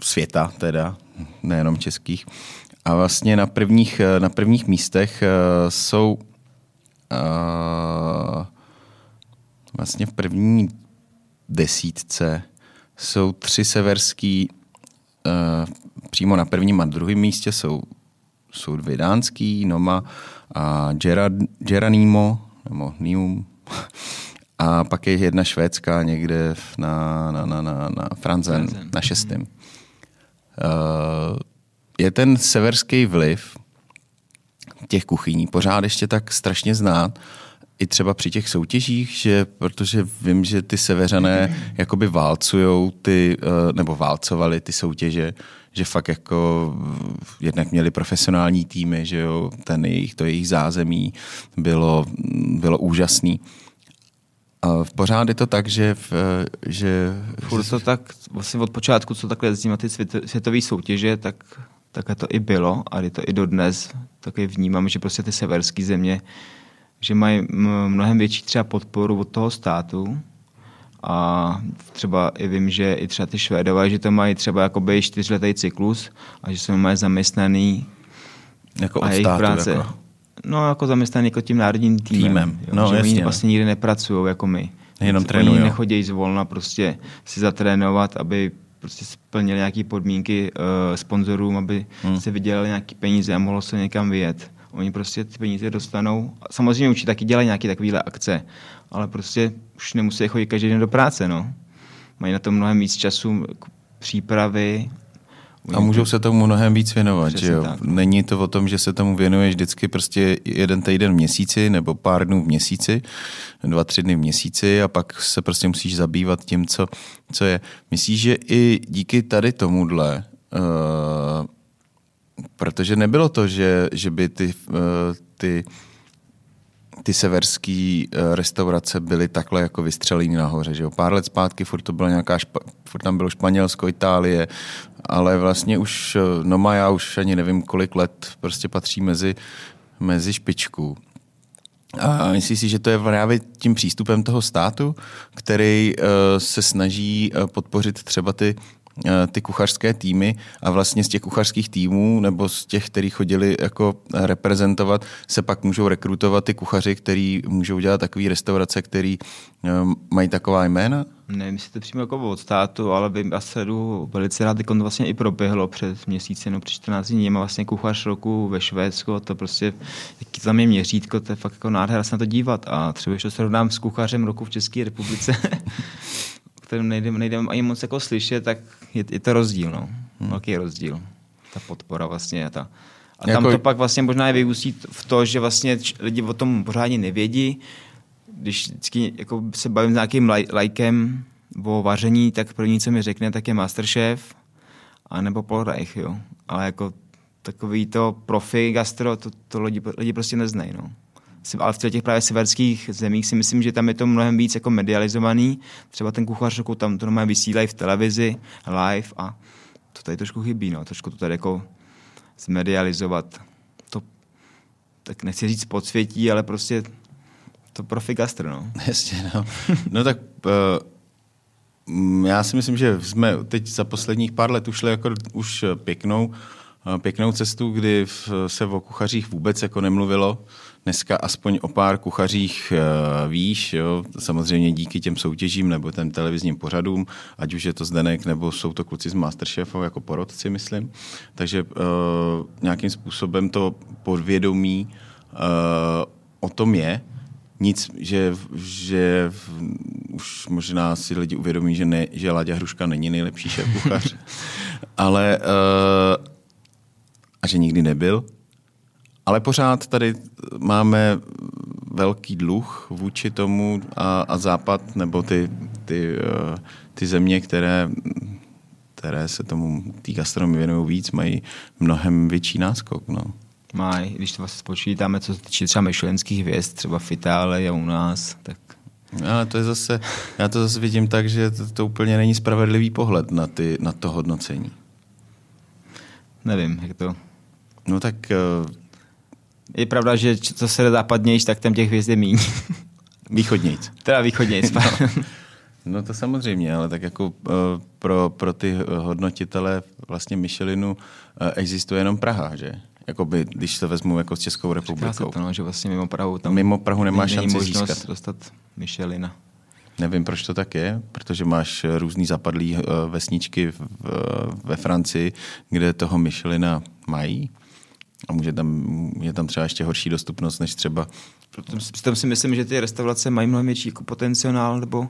Speaker 1: světa teda, nejenom českých. A vlastně na prvních, eh, na prvních místech uh, jsou uh, vlastně v první desítce jsou tři severský, uh, přímo na prvním a druhém místě jsou, jsou dvě dánský, Noma a Gerard, Geranimo, nebo Nium. A pak je jedna švédská někde na, na, na, na, na Franzen, na šestém. Uh, je ten severský vliv těch kuchyní pořád ještě tak strašně znát, i třeba při těch soutěžích, že protože vím, že ty seveřané jakoby válcujou ty, eh, nebo válcovali ty soutěže, že fakt jako jednak měli profesionální týmy, že jo, ten jejich, to jejich zázemí bylo, bylo úžasný. A pořád je to tak, že... V, že
Speaker 2: Furt to tak, vlastně od počátku, co takhle jezdím na ty světové soutěže, tak, tak to i bylo a je to i dodnes. Taky vnímám, že prostě ty severské země že mají mnohem větší třeba podporu od toho státu a třeba i vím, že i třeba ty Švédové, že to mají třeba jakoby čtyřletý cyklus a že jsou mají zaměstnaný
Speaker 1: jako od a jejich státu, práce. Jako...
Speaker 2: No, jako zaměstnaný jako tím národním týmem. týmem. Jo, no, že jasně. oni vlastně nikdy nepracují jako my.
Speaker 1: Jenom trénují. Oni
Speaker 2: nechodí zvolna prostě si zatrénovat, aby prostě splnili nějaké podmínky uh, sponzorům, aby hmm. se vydělali nějaké peníze a mohlo se někam vyjet. Oni prostě ty peníze dostanou. Samozřejmě určitě taky dělají nějaké takovéhle akce, ale prostě už nemusí chodit každý den do práce, no. Mají na to mnohem víc času přípravy,
Speaker 1: a můžou se tomu mnohem víc věnovat, že jo? Tak. Není to o tom, že se tomu věnuješ vždycky prostě jeden týden v měsíci nebo pár dnů v měsíci, dva, tři dny v měsíci a pak se prostě musíš zabývat tím, co, co je. Myslíš, že i díky tady tomuhle uh, Protože nebylo to, že, že by ty, eh, ty, ty severské eh, restaurace byly takhle jako vystřelení nahoře. Že jo? Pár let zpátky furt, to byla nějaká špa, furt tam bylo Španělsko, Itálie, ale vlastně už eh, Noma já už ani nevím, kolik let prostě patří mezi, mezi špičku. A myslíš si, že to je právě tím přístupem toho státu, který uh, se snaží podpořit třeba ty Eh, ty kuchařské týmy a vlastně z těch kuchařských týmů nebo z těch, kteří chodili jako reprezentovat, se pak můžou rekrutovat ty kuchaři, kteří můžou dělat takové restaurace, který eh, mají taková jména?
Speaker 2: Nevím, jestli to přímo jako od státu, ale by asi velice rád, to vlastně i proběhlo před měsícem, no před 14 dní, má vlastně kuchař roku ve Švédsku, to prostě, jaký tam je měřítko, to je fakt jako nádhera se na to dívat a třeba ještě to srovnám s kuchařem roku v České republice, kterým nejde, nejde ani moc jako slyšet, tak je, je to rozdíl, no. Hmm. Velký rozdíl. Ta podpora vlastně a ta. A tam jako... to pak vlastně možná je vyústí v to, že vlastně lidi o tom pořádně nevědí. Když vždycky jako se bavím s nějakým laj, lajkem o vaření, tak první, co mi řekne, tak je Masterchef a nebo Paul Reich, jo. Ale jako takový to profi gastro, to, to lidi, lidi prostě neznají, no ale v těch právě severských zemích si myslím, že tam je to mnohem víc jako medializovaný. Třeba ten kuchař roku tam to normálně vysílají v televizi, live a to tady trošku chybí, no. Trošku to tady jako zmedializovat. To, tak nechci říct podsvětí, ale prostě to profi gastro, no.
Speaker 1: Jasně, no. No tak uh, já si myslím, že jsme teď za posledních pár let ušli jako už pěknou, uh, pěknou cestu, kdy se o kuchařích vůbec jako nemluvilo dneska aspoň o pár kuchařích uh, víš, jo? samozřejmě díky těm soutěžím nebo těm televizním pořadům, ať už je to Zdenek, nebo jsou to kluci z Masterchefu jako porodci, myslím. Takže uh, nějakým způsobem to podvědomí uh, o tom je, nic, že, že už možná si lidi uvědomí, že, ne, že Láďa Hruška není nejlepší šéf kuchař, ale uh, a že nikdy nebyl, ale pořád tady máme velký dluh vůči tomu a, a Západ nebo ty, ty, eh, ty země, které, které se tomu té gastronomii věnují víc, mají mnohem větší náskok. No.
Speaker 2: Mají, když to vlastně spočítáme, co se týče třeba myšlenských hvězd, třeba v Itálii a u nás, tak
Speaker 1: ale to je zase, já to zase vidím tak, že to, to úplně není spravedlivý pohled na, ty, na to hodnocení.
Speaker 2: Nevím, jak to...
Speaker 1: No tak uh,
Speaker 2: je pravda, že co se západnější, tak tam těch hvězd je míň.
Speaker 1: Východnějc.
Speaker 2: Teda východnějc. no.
Speaker 1: no to samozřejmě, ale tak jako uh, pro, pro ty hodnotitele vlastně Michelinu uh, existuje jenom Praha, že? Jakoby, když to vezmu jako s Českou republikou.
Speaker 2: Se to, no, že vlastně mimo Prahu tam
Speaker 1: mimo Prahu nemá šanci
Speaker 2: získat. dostat Michelina.
Speaker 1: Nevím, proč to tak je, protože máš různý zapadlý eh, vesničky v, ve Francii, kde toho Michelina mají a může tam, je tam třeba ještě horší dostupnost než třeba...
Speaker 2: Přitom si myslím, že ty restaurace mají mnohem větší jako potenciál, nebo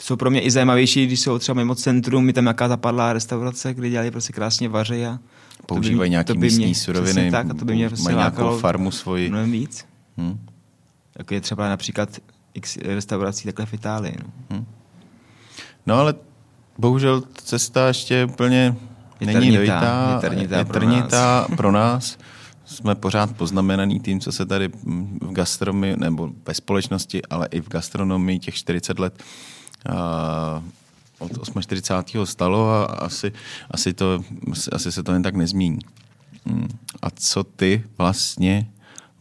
Speaker 2: jsou pro mě i zajímavější, když jsou třeba mimo centrum, je tam nějaká zapadlá restaurace, kde dělají prostě krásně vaří a
Speaker 1: používají nějaké místní mě, suroviny,
Speaker 2: tak, a to by mě prostě
Speaker 1: mají nějakou farmu svoji.
Speaker 2: Mnohem víc. Hmm. Jako je třeba například x restaurací takhle v Itálii. No, hmm.
Speaker 1: no ale bohužel cesta ještě úplně není dojitá,
Speaker 2: je trnitá,
Speaker 1: je trnitá pro, nás. pro nás. Jsme pořád poznamenaný tím, co se tady v gastronomii, nebo ve společnosti, ale i v gastronomii těch 40 let uh, od 48. stalo a asi, asi, to, asi se to jen tak nezmíní. Hmm. A co ty vlastně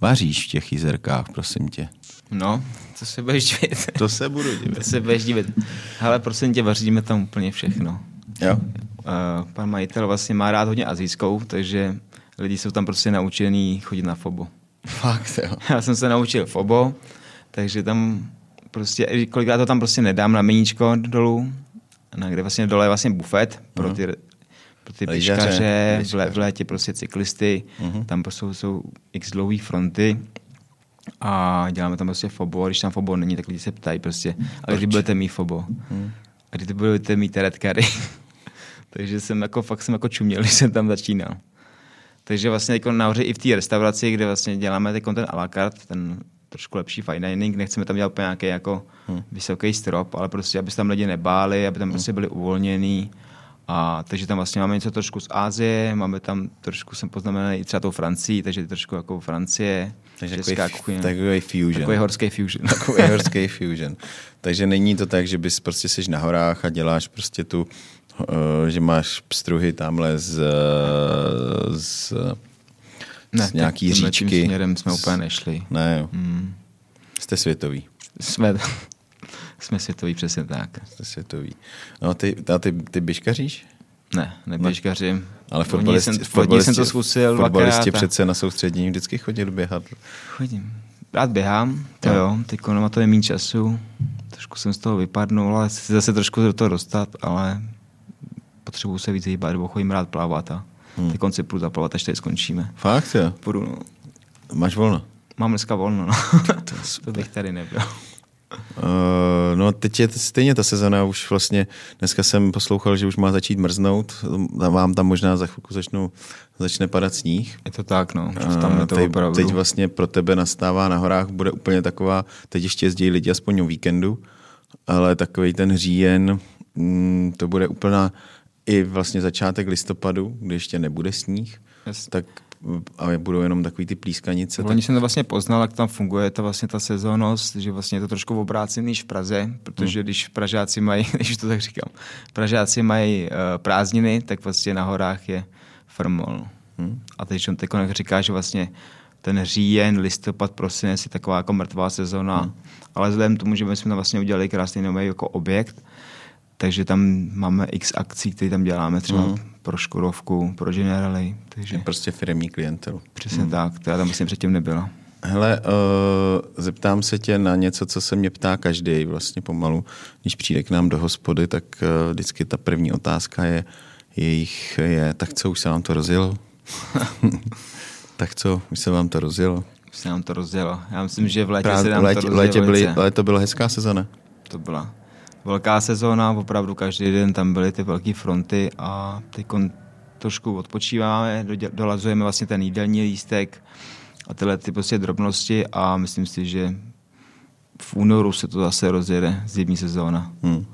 Speaker 1: vaříš v těch jizerkách, prosím tě?
Speaker 2: No, to se budeš divit.
Speaker 1: To se budu divit.
Speaker 2: to se budeš divit. Ale prosím tě, vaříme tam úplně všechno.
Speaker 1: Jo?
Speaker 2: Uh, pan majitel vlastně má rád hodně azijskou, takže lidi jsou tam prostě naučení chodit na fobo.
Speaker 1: Fakt, jo.
Speaker 2: Já jsem se naučil fobo, takže tam prostě, kolikrát to tam prostě nedám na meníčko dolů, na kde vlastně dole je vlastně bufet pro ty, pro ty piškaře, v, v létě prostě cyklisty, uh-huh. tam prostě jsou, jsou x dlouhé fronty a děláme tam prostě fobo, a když tam fobo není, tak lidi se ptají prostě, ale kdy budete mít fobo? Uh-huh. A kdy budete mít curry? Takže jsem jako, fakt jsem jako čuměl, když jsem tam začínal. Takže vlastně jako nahoře i v té restauraci, kde vlastně děláme ten content à la carte, ten trošku lepší fine dining, nechceme tam dělat nějaký jako hmm. vysoký strop, ale prostě, aby se tam lidi nebáli, aby tam hmm. prostě byli uvolnění. A, takže tam vlastně máme něco trošku z Ázie, máme tam trošku, jsem poznamenaný i třeba tou Francii, takže trošku jako Francie,
Speaker 1: takže česká takový, kuchyně. Takový fusion.
Speaker 2: Takový horský fusion.
Speaker 1: Takový horský fusion. Takže není to tak, že bys prostě jsi na horách a děláš prostě tu, že máš pstruhy tamhle z, z
Speaker 2: ne,
Speaker 1: z nějaký říčky. Tím
Speaker 2: směrem jsme úplně nešli.
Speaker 1: Ne, jo. Hmm. Jste světový.
Speaker 2: Jsme, jsme světový, přesně tak.
Speaker 1: Jste světový. No, ty, a ty, ty běžkaříš?
Speaker 2: Ne, neběžkařím.
Speaker 1: Ale fotbalisti, jsem,
Speaker 2: fotbalisti, jsem to zkusil
Speaker 1: Fotbalisti přece na soustředění vždycky chodili běhat.
Speaker 2: Chodím. Rád běhám, to jo, jo teď na to je méně času. Trošku jsem z toho vypadnul, ale chci zase trošku do toho dostat, ale potřebuji se víc hýbat, nebo chodím rád plavat a Hmm. Ty konci půjdu zaplavat, až tady skončíme.
Speaker 1: Fakt jo?
Speaker 2: Půjdu, no.
Speaker 1: Máš volno?
Speaker 2: Mám dneska volno, no. to, to bych tady nebyl.
Speaker 1: Uh, no teď je stejně ta sezona už vlastně, dneska jsem poslouchal, že už má začít mrznout, vám tam možná za chvilku začnou, začne padat sníh.
Speaker 2: Je to tak, no, uh, tam je to teď,
Speaker 1: opravdu. Teď vlastně pro tebe nastává na horách, bude úplně taková, teď ještě jezdí lidi aspoň o víkendu, ale takový ten říjen, mm, to bude úplná, i vlastně začátek listopadu, kdy ještě nebude sníh, yes. tak a budou jenom takový ty plískanice.
Speaker 2: Oni tak... jsem to vlastně poznal, jak tam funguje ta vlastně ta sezónnost, že vlastně je to trošku obrácený než v Praze, protože hmm. když Pražáci mají, když to tak říkám, Pražáci mají uh, prázdniny, tak vlastně na horách je formol. Hmm. A teď on teď říká, že vlastně ten říjen, listopad, prosinec je taková jako mrtvá sezóna, hmm. ale vzhledem k tomu, že my jsme tam vlastně udělali krásný nový jako objekt, takže tam máme x akcí, které tam děláme, třeba mm. pro Škodovku, pro Generali. Takže...
Speaker 1: Je prostě firmní klientelu.
Speaker 2: Přesně mm. tak, která tam vlastně předtím nebyla.
Speaker 1: Hele, uh, zeptám se tě na něco, co se mě ptá každý vlastně pomalu. Když přijde k nám do hospody, tak uh, vždycky ta první otázka je, jejich je, tak co, už se vám to rozjelo? tak co, už se vám to rozjelo?
Speaker 2: Už se nám to rozjelo. Já myslím, že v létě Právě, se nám
Speaker 1: létě,
Speaker 2: to rozjelo.
Speaker 1: Létě byly, léto byla hezká sezona.
Speaker 2: To byla velká sezóna, opravdu každý den tam byly ty velké fronty a teď trošku odpočíváme, dolazujeme vlastně ten jídelní lístek a tyhle ty prostě drobnosti a myslím si, že v únoru se to zase rozjede zimní sezóna. Hmm.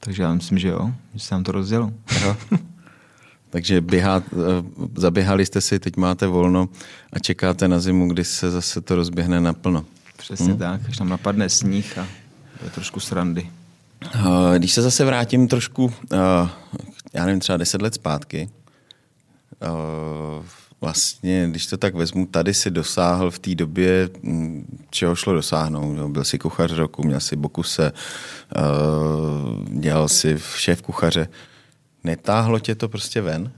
Speaker 2: Takže já myslím, že jo, že se nám to rozjelo.
Speaker 1: Takže běhá, eh, zaběhali jste si, teď máte volno a čekáte na zimu, kdy se zase to rozběhne naplno.
Speaker 2: Přesně hmm? tak, až tam napadne sníh a je trošku srandy.
Speaker 1: Když se zase vrátím trošku, já nevím, třeba deset let zpátky, vlastně, když to tak vezmu, tady si dosáhl v té době, čeho šlo dosáhnout. Byl si kuchař roku, měl si Bokuse, dělal si šéf kuchaře. Netáhlo tě to prostě ven?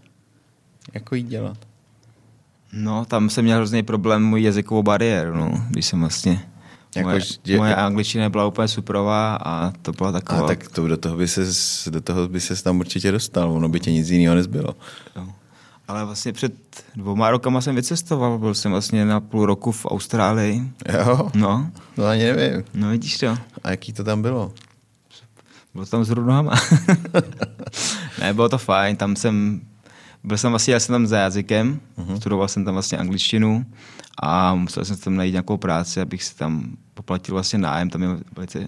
Speaker 1: Jako jít dělat?
Speaker 2: No, tam jsem měl hrozný problém můj jazykovou bariéru, no, když jsem vlastně Jako, moje, že, moje angličtina byla úplně superová a to byla taková...
Speaker 1: A tak to, do toho by se do toho by se tam určitě dostal, ono by tě nic jiného nezbylo. Jo.
Speaker 2: Ale vlastně před dvouma rokama jsem vycestoval, byl jsem vlastně na půl roku v Austrálii.
Speaker 1: Jo?
Speaker 2: No.
Speaker 1: No ani nevím.
Speaker 2: No vidíš to.
Speaker 1: A jaký to tam bylo?
Speaker 2: Bylo tam s nohama. ne, bylo to fajn, tam jsem, byl jsem vlastně, já jsem tam za jazykem, uh-huh. studoval jsem tam vlastně angličtinu a musel jsem tam najít nějakou práci, abych si tam poplatil vlastně nájem, tam je velice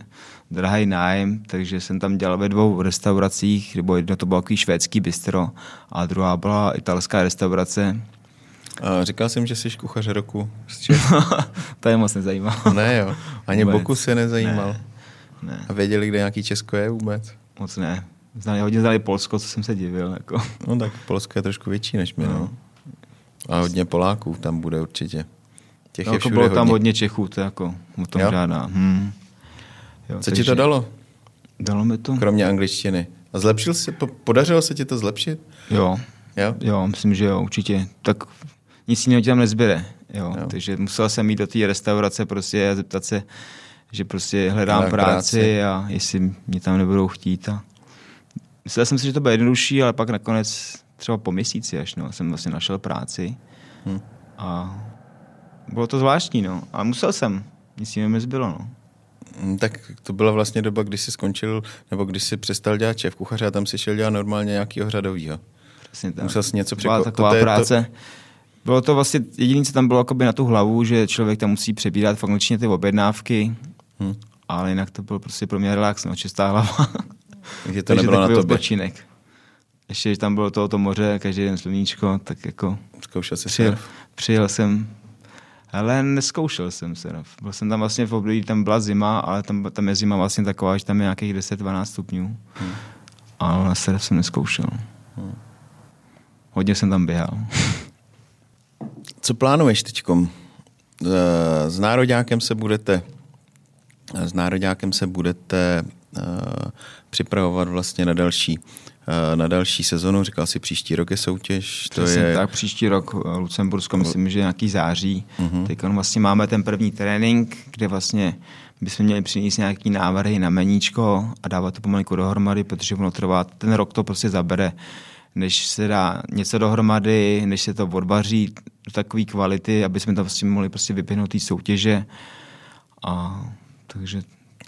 Speaker 2: drahý nájem, takže jsem tam dělal ve dvou restauracích, nebo jedno to bylo takový švédský bistro a druhá byla italská restaurace.
Speaker 1: A říkal jsem, že jsi kuchař roku
Speaker 2: to je moc nezajímalo.
Speaker 1: ne jo, ani Vůbec. Boku se nezajímal. Ne. ne. A věděli, kde nějaký Česko je vůbec?
Speaker 2: Moc ne. Znali, hodně znali Polsko, co jsem se divil. Jako.
Speaker 1: No tak Polsko je trošku větší než my, no. no. A hodně Poláků tam bude určitě.
Speaker 2: Těch no, je jako bylo hodně. tam hodně Čechů, to jako o tom jo? žádná. Hmm.
Speaker 1: Jo, Co takže... ti to dalo?
Speaker 2: Dalo mi to.
Speaker 1: Kromě angličtiny. A zlepšil se, podařilo se ti to zlepšit?
Speaker 2: Jo.
Speaker 1: Jo?
Speaker 2: Jo, myslím, že jo, určitě. Tak nic jiného ti tam nezbyde. Jo. jo. Takže musel jsem jít do té restaurace prostě a zeptat se, že prostě hledám práci, práci a jestli mě tam nebudou chtít. A... Myslel jsem si, že to bude jednodušší, ale pak nakonec třeba po měsíci až no, jsem vlastně našel práci. Hmm. A bylo to zvláštní, no. Ale musel jsem. Nic jiného mi zbylo, no.
Speaker 1: Mm, tak to byla vlastně doba, kdy jsi skončil, nebo když jsi přestal dělat šéf kuchaře a tam si šel dělat normálně nějakého řadovýho.
Speaker 2: Přesně tak.
Speaker 1: Musel jsi něco
Speaker 2: překvapit. taková to práce. To... Bylo to vlastně jediné, co tam bylo na tu hlavu, že člověk tam musí přebírat v angličtině ty objednávky, hmm. ale jinak to byl prostě pro mě relax, no, čistá hlava.
Speaker 1: Takže to nebylo na tobě. Odpočinek.
Speaker 2: Ještě, že tam bylo to moře, každý den sluníčko, tak jako...
Speaker 1: Zkoušel jsi
Speaker 2: přijel, přijel jsem ale neskoušel jsem se. No. Byl jsem tam vlastně v období, tam byla zima, ale tam, tam je zima vlastně taková, že tam je nějakých 10-12 stupňů. Hmm. Ale na surf jsem neskoušel. Hmm. Hodně jsem tam běhal.
Speaker 1: Co plánuješ teďkom? S nároďákem se budete s nároďákem se budete uh, připravovat vlastně na další Eh, na další sezonu. Říkal si, příští rok je soutěž.
Speaker 2: To Přesně je... tak, příští rok eh, Lucembursko, myslím, že nějaký září. Uh-huh. Teď vlastně máme ten první trénink, kde vlastně bychom měli přinést nějaký návrhy na meníčko a dávat to pomalinku dohromady, protože ono trvá, ten rok to prostě zabere, než se dá něco dohromady, než se to odvaří do takové kvality, aby jsme to prostě mohli prostě vypěhnout té soutěže. A takže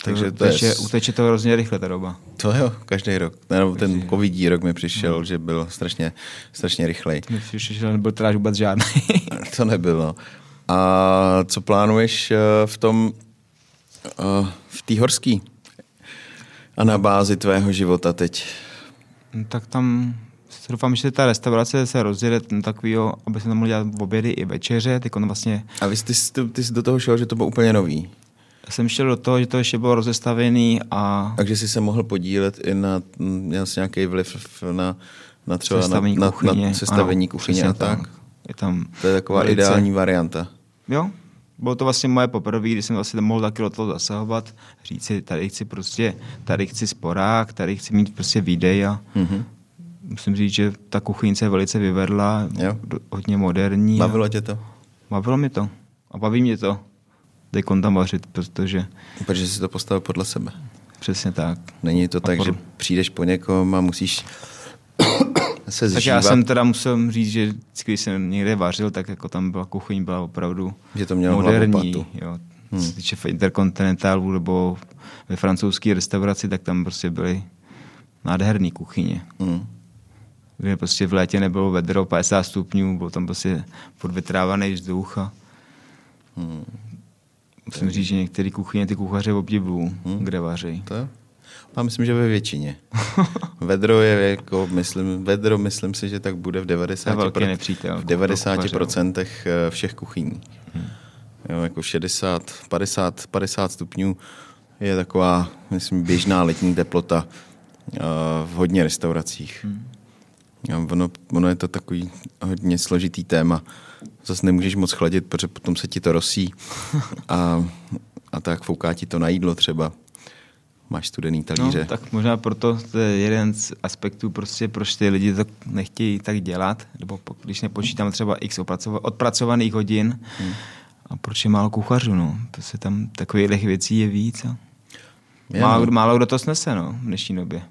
Speaker 2: takže to uteče, je... uteče to hrozně rychle ta doba.
Speaker 1: To jo, každý rok. Nebo ten covidí rok mi přišel, no. že byl strašně, strašně rychlej.
Speaker 2: Mi přišel, že nebyl teda vůbec žádný.
Speaker 1: to nebylo. A co plánuješ eh, v tom, eh, v té horský a na bázi tvého života teď?
Speaker 2: No, tak tam doufám, že ta restaurace se rozjede na takovýho, aby se tam mohli dělat obědy i večeře. Ty vlastně...
Speaker 1: A vy jsi, ty, ty jsi do toho šel, že to bylo úplně nový?
Speaker 2: Jsem šel do toho, že to ještě bylo rozestavený a...
Speaker 1: Takže jsi se mohl podílet i na, měl jsi nějaký vliv na, na třeba sestavení na, kuchyně, na, na sestavení ano, kuchyně a tak? tak.
Speaker 2: Je tam
Speaker 1: to je taková velice... ideální varianta.
Speaker 2: Jo, bylo to vlastně moje poprvé, kdy jsem vlastně mohl taky do toho zasahovat, říct si, tady chci prostě, tady chci sporák, tady chci mít prostě výdej a mm-hmm. musím říct, že ta kuchyňce velice vyvedla, jo. hodně moderní.
Speaker 1: Bavilo tě to?
Speaker 2: Bavilo mi to a baví mě to teď tam vařit, protože...
Speaker 1: Protože jsi to postavil podle sebe.
Speaker 2: Přesně tak.
Speaker 1: Není to a tak, pod... že přijdeš po někom a musíš se zžívat.
Speaker 2: Tak já jsem teda musel říct, že když jsem někde vařil, tak jako tam byla kuchyň, byla opravdu že to mělo moderní. Jo. Hmm. Co se týče v Interkontinentálu nebo ve francouzské restauraci, tak tam prostě byly nádherné kuchyně. Hmm. Kde prostě v létě nebylo vedro 50 stupňů, byl tam prostě podvětrávaný vzduch a hmm. Musím říct, že některé kuchyně ty kuchaře obdivují, hmm. kde vaří.
Speaker 1: To je? Já myslím, že ve většině. Vedro je jako, myslím, vedro myslím si, že tak bude v 90,
Speaker 2: pro, nepřítel,
Speaker 1: v 90% eh, všech kuchyní. Hmm. Jo, jako 60, 50, 50 stupňů je taková, myslím, běžná letní teplota uh, v hodně restauracích. Hmm. ono, ono je to takový hodně složitý téma zase nemůžeš moc chladit, protože potom se ti to rosí a, a tak fouká ti to na jídlo třeba. Máš studený talíře. No,
Speaker 2: tak možná proto to je jeden z aspektů, prostě proč ty lidi to nechtějí tak dělat, nebo když nepočítám třeba x odpracovaných hodin, hmm. A proč je málo kuchařů, no? Prostě tam takových věcí je víc. A...
Speaker 1: Je,
Speaker 2: Málo,
Speaker 1: no.
Speaker 2: málo kdo to snese, no, v dnešní době.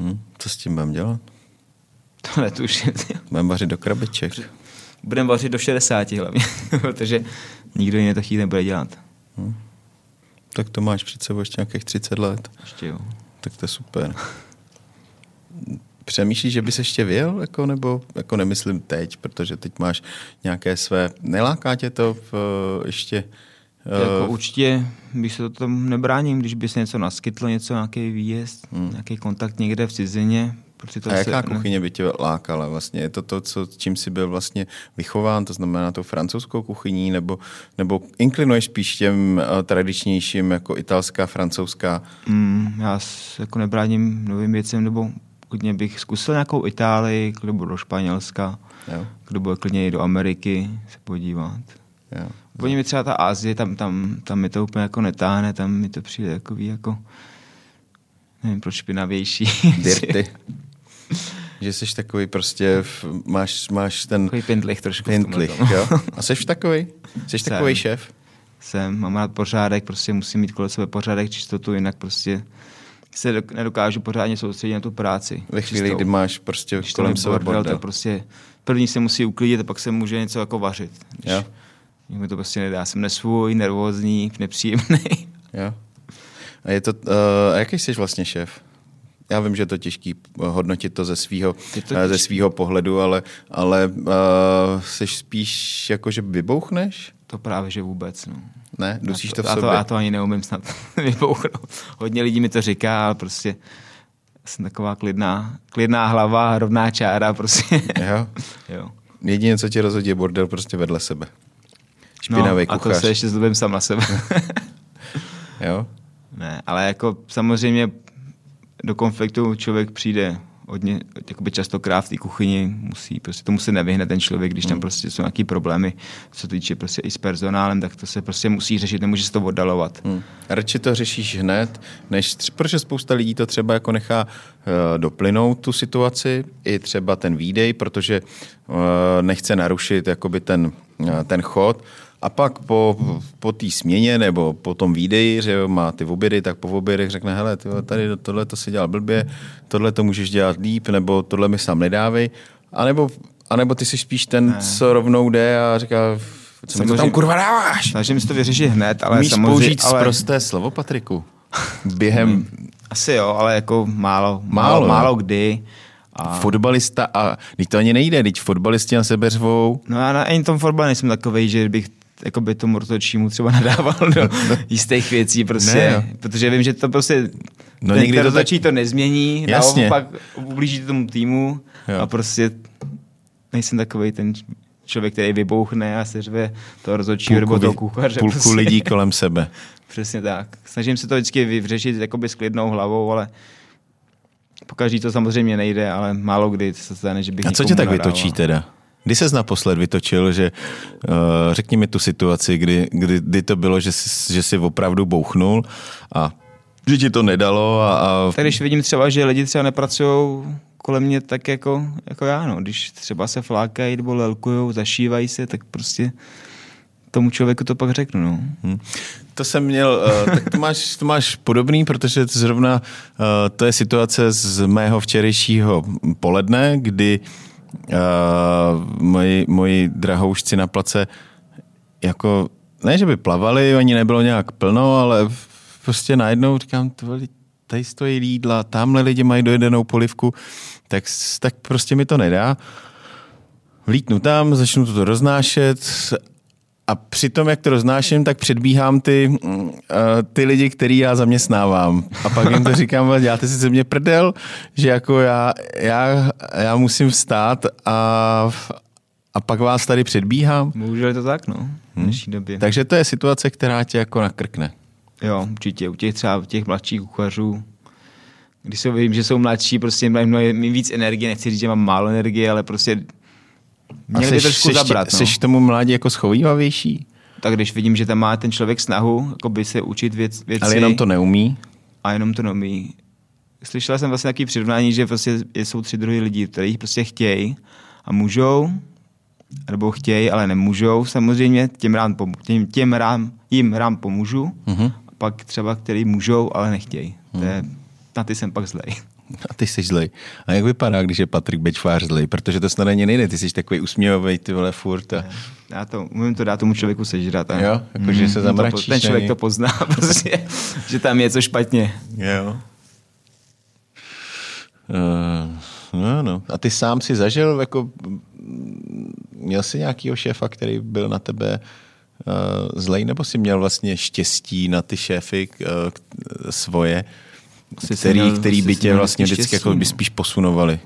Speaker 1: Hm, co s tím budeme dělat?
Speaker 2: To netuším.
Speaker 1: Budeme vařit do krabiček.
Speaker 2: Budeme vařit do 60 hlavně, protože nikdo jiný to chtít nebude dělat.
Speaker 1: Tak to máš před sebou ještě nějakých 30 let.
Speaker 2: Ještě jo.
Speaker 1: Tak to je super. Přemýšlíš, že bys ještě vyjel, jako, nebo jako nemyslím teď, protože teď máš nějaké své... Neláká tě to v, ještě...
Speaker 2: Jako
Speaker 1: Uh,
Speaker 2: určitě bych se to tam nebráním, když by se něco naskytlo, něco, nějaký výjezd, hmm. nějaký kontakt někde v cizině. Protože to
Speaker 1: a jaká
Speaker 2: se,
Speaker 1: kuchyně by tě lákala vlastně? Je to to, co, čím jsi byl vlastně vychován, to znamená tou francouzskou kuchyní, nebo, nebo inklinuješ spíš těm uh, tradičnějším, jako italská, francouzská?
Speaker 2: Mm, já se jako nebráním novým věcem, nebo klidně bych zkusil nějakou Itálii, nebo do Španělska,
Speaker 1: Jo?
Speaker 2: kdo bude klidně i do Ameriky se podívat.
Speaker 1: Jo.
Speaker 2: Oni mi třeba ta Asie, tam, tam, tam mi to úplně jako netáhne, tam mi to přijde takový jako, nevím proč špinavější.
Speaker 1: Dirty. že jsi takový prostě, v, máš, máš ten
Speaker 2: Takový pindlich trošku.
Speaker 1: pintlich, jo? A jsi takový? Jsi
Speaker 2: Jsem.
Speaker 1: takový šéf?
Speaker 2: Jsem, mám rád pořádek, prostě musím mít kolem sebe pořádek, čistotu, jinak prostě se dok- nedokážu pořádně soustředit na tu práci.
Speaker 1: Ve chvíli,
Speaker 2: čistou.
Speaker 1: kdy máš prostě
Speaker 2: Když
Speaker 1: kolem sebe
Speaker 2: bordel,
Speaker 1: bordel.
Speaker 2: tak prostě první se musí uklidit a pak se může něco jako vařit. Když,
Speaker 1: Jo.
Speaker 2: mi to prostě nedá. Jsem nesvůj, nervózní, nepříjemný.
Speaker 1: Jo. A je to, uh, a jaký jsi vlastně šéf? Já vím, že je to těžký hodnotit to ze svého
Speaker 2: to
Speaker 1: ze svýho pohledu, ale, ale uh, jsi spíš jako, že vybouchneš?
Speaker 2: To právě, že vůbec. No.
Speaker 1: Ne, dusíš
Speaker 2: Já
Speaker 1: to v
Speaker 2: já
Speaker 1: sobě.
Speaker 2: to, já to ani neumím snad vypouchnout. Hodně lidí mi to říká, ale prostě jsem taková klidná, klidná hlava, rovná čára, prostě.
Speaker 1: Jo?
Speaker 2: jo.
Speaker 1: Jediné, co tě rozhodí, je bordel prostě vedle sebe. Špinavý
Speaker 2: no, a
Speaker 1: kuchař.
Speaker 2: to se ještě zlobím sám na sebe.
Speaker 1: Jo?
Speaker 2: ne, ale jako samozřejmě do konfliktu člověk přijde hodně, jakoby častokrát v té kuchyni musí, prostě tomu se nevyhne ten člověk, když
Speaker 1: Hmm.
Speaker 2: tam prostě jsou nějaký problémy, co se týče prostě i s personálem, tak to se prostě musí řešit, nemůže se to oddalovat.
Speaker 1: Hmm. Radši to řešíš hned, než protože spousta lidí to třeba jako nechá uh, doplynout tu situaci, i třeba ten výdej, protože uh, nechce narušit jakoby ten, uh, ten chod. A pak po, po té směně nebo po tom výdeji, že jo, má ty obědy, tak po obědech řekne, hele, ty, vole, tady tohle to si dělal blbě, tohle to můžeš dělat líp, nebo tohle mi sám nedávej. A nebo, a nebo ty jsi spíš ten, ne. co rovnou jde a říká, co mi to tam kurva dáváš?
Speaker 2: Snažím se to vyřešit hned, ale
Speaker 1: Umíš
Speaker 2: samozřejmě...
Speaker 1: použít
Speaker 2: ale...
Speaker 1: prosté slovo, Patriku? Během
Speaker 2: Asi jo, ale jako málo,
Speaker 1: Málo,
Speaker 2: málo, málo kdy. A...
Speaker 1: fotbalista a teď to ani nejde, teď fotbalisti na sebe řvou.
Speaker 2: No já na ani tom fotbale nejsem takovej, že bych jako by tomu rozhodčímu třeba nadával do jistých věcí, prostě,
Speaker 1: Ne, jo.
Speaker 2: protože vím, že to prostě
Speaker 1: No
Speaker 2: ten,
Speaker 1: někdy
Speaker 2: ten
Speaker 1: to tak-
Speaker 2: rozhodčí to nezmění,
Speaker 1: Jasně.
Speaker 2: naopak ublíží tomu týmu
Speaker 1: Jo.
Speaker 2: a prostě nejsem takovej ten člověk, který vybouchne a seřve toho rozhodčího nebo toho kuchaře.
Speaker 1: půlku
Speaker 2: prostě.
Speaker 1: lidí kolem sebe.
Speaker 2: Přesně tak. Snažím se to vždycky vyřešit jakoby s klidnou hlavou, ale pokaždý to samozřejmě nejde, ale málo kdy se stane, že bych
Speaker 1: A co tě tak
Speaker 2: nadával.
Speaker 1: vytočí teda? Kdy ses naposled vytočil, že uh, řekni mi tu situaci, kdy, kdy, kdy to bylo, že jsi, že jsi opravdu bouchnul a že ti to nedalo a, a
Speaker 2: Tak když vidím třeba, že lidi třeba nepracují kolem mě tak jako, jako já, no. Když třeba se flákají nebo lelkujou, zašívají se, tak prostě tomu člověku to pak řeknu, no.
Speaker 1: Hm. To jsem měl, uh, tak to máš, to máš podobný, protože to zrovna uh, to je situace z mého včerejšího poledne, kdy uh, moji, moji drahoušci na place jako, ne, že by plavali, oni nebylo nějak plno, ale prostě najednou říkám, tady stojí jídla, tamhle lidi mají dojedenou polivku, tak, tak prostě mi to nedá. Vlítnu tam, začnu to roznášet a při tom, jak to roznáším, tak předbíhám ty, uh, ty lidi, který já zaměstnávám. A pak jim to říkám, "Ale děláte si ze mě prdel, že jako já, já, já musím vstát a, a pak vás tady předbíhám.
Speaker 2: Bohužel je to tak, no, v dnešní době.
Speaker 1: Takže to je situace, která tě jako nakrkne.
Speaker 2: Jo, určitě. U těch třeba těch mladších kuchařů, když se vím, že jsou mladší, prostě mají mnohem víc energie, nechci říct, že mám málo energie, ale prostě měli by trošku zabrat. No.
Speaker 1: seš tomu mládí jako schovývavější,
Speaker 2: Tak když vidím, že tam má ten člověk snahu jako by se učit věc, věci
Speaker 1: ale jenom to neumí.
Speaker 2: a jenom to neumí. Slyšel jsem vlastně takový přirovnání, že prostě jsou tři druhy lidí, kteří prostě chtějí a můžou nebo chtějí, ale nemůžou samozřejmě, těm, rám, těm, těm rám, jim rám pomůžu, mm-hmm. a pak třeba, který můžou, ale nechtějí. Mm. To je, na ty jsem pak zlej.
Speaker 1: A ty jsi zlej. A jak vypadá, když je Patrik Bečvář zlej? Protože to snad není nejde, ty jsi takový usměvavý, ty vole, furt. A...
Speaker 2: Já to, umím to dát tomu člověku sežrat. A...
Speaker 1: Jo, jakože mm, se zamračíš.
Speaker 2: To, ten člověk to pozná, prostě, že tam je co špatně.
Speaker 1: Jo. Uh, no, no. A ty sám si zažil, jako, měl jsi nějakýho šéfa, který byl na tebe uh, zlej, nebo jsi měl vlastně štěstí na ty šéfy uh, svoje? Který, měl, který by tě vlastně vždycky jako by no. spíš posunovali.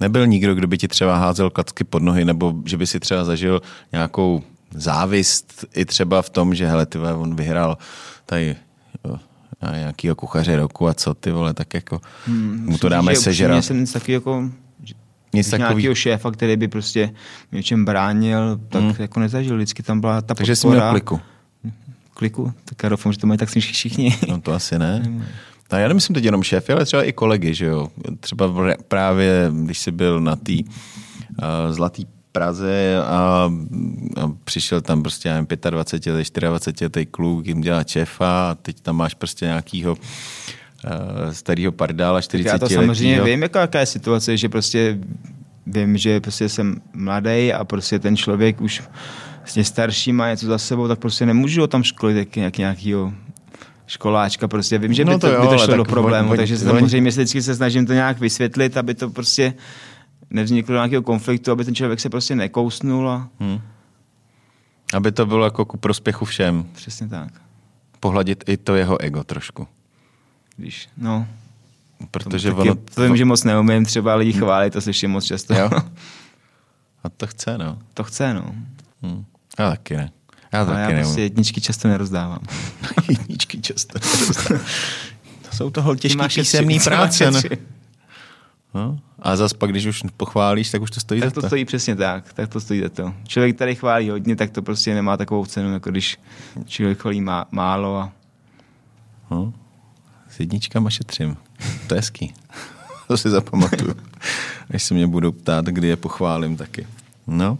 Speaker 1: Nebyl nikdo, kdo by ti třeba házel klacky pod nohy, nebo že by si třeba zažil nějakou závist i třeba v tom, že hele, ty vole, on vyhrál tady jo, nějakýho kuchaře roku a co ty vole, tak jako hmm, mu to dáme sežrat.
Speaker 2: jsem nic taky jako nic takový... nějakého šéfa, který by prostě něčem bránil, tak hmm. jako nezažil. Vždycky tam byla ta
Speaker 1: Takže podpora. jsi měl kliku.
Speaker 2: Kliku? Tak já doufám, že to mají tak všichni.
Speaker 1: No to asi ne. No já nemyslím teď jenom šéfy, ale třeba i kolegy, že jo. Třeba právě, když jsi byl na té uh, zlatý Praze a, a přišel tam prostě, já nevím, 25 letý, 24 letý kluk, jim dělá šéfa a teď tam máš prostě nějakýho uh, starého pardála, 40
Speaker 2: tak Já to samozřejmě vím, jaká, jaká je situace, že prostě vím, že prostě jsem mladý a prostě ten člověk už vlastně starší má něco za sebou, tak prostě nemůžu ho tam školit jak nějakýho školáčka, prostě vím, že by no to, to, jo, by to šlo do problému, takže samozřejmě vždycky se snažím to nějak vysvětlit, aby to prostě nevzniklo nějakého konfliktu, aby ten člověk se prostě nekousnul. A... Hmm.
Speaker 1: Aby to bylo jako ku prospěchu všem.
Speaker 2: Přesně tak.
Speaker 1: Pohladit i to jeho ego trošku.
Speaker 2: Víš, no.
Speaker 1: Protože to, ono...
Speaker 2: To vím, že moc neumím, třeba lidi chválí, to slyším moc často. Jo.
Speaker 1: A to chce, no.
Speaker 2: To chce, no.
Speaker 1: Hmm. Já taky ne. Já
Speaker 2: taky já prostě jedničky často nerozdávám.
Speaker 1: jedničky často nerozdávám. to jsou toho těžké písemný práce. Ne? No. A zase pak, když už pochválíš, tak už to stojí
Speaker 2: tak
Speaker 1: za to.
Speaker 2: to stojí přesně tak, tak to stojí za to. Člověk tady chválí hodně, tak to prostě nemá takovou cenu, jako když člověk chválí má, málo. A...
Speaker 1: No. S jedničkama šetřím. To je hezký. to si zapamatuju. Až se mě budou ptát, kdy je pochválím taky. No.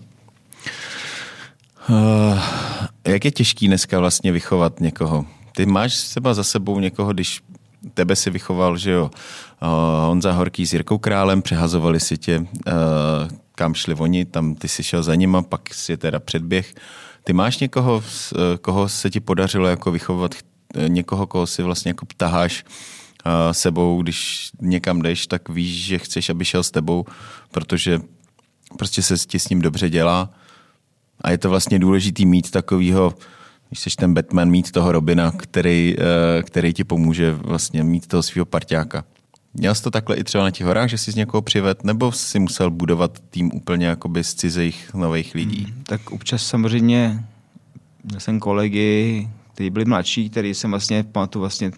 Speaker 1: Uh, jak je těžký dneska vlastně vychovat někoho? Ty máš seba za sebou někoho, když tebe si vychoval, že jo, uh, Honza Horký s Jirkou Králem, přehazovali si tě, uh, kam šli oni, tam ty si šel za nima, pak si teda předběh. Ty máš někoho, koho se ti podařilo jako vychovat, někoho, koho si vlastně jako ptaháš uh, sebou, když někam jdeš, tak víš, že chceš, aby šel s tebou, protože prostě se ti s ním dobře dělá a je to vlastně důležitý mít takovýho, když jsi ten Batman, mít toho Robina, který, eh, který ti pomůže vlastně mít toho svého parťáka. Měl jsi to takhle i třeba na těch horách, že jsi z někoho přived, nebo si musel budovat tým úplně jakoby z cizích nových lidí? Hmm,
Speaker 2: tak občas samozřejmě měl jsem kolegy, kteří byli mladší, který jsem vlastně, pamatuju vlastně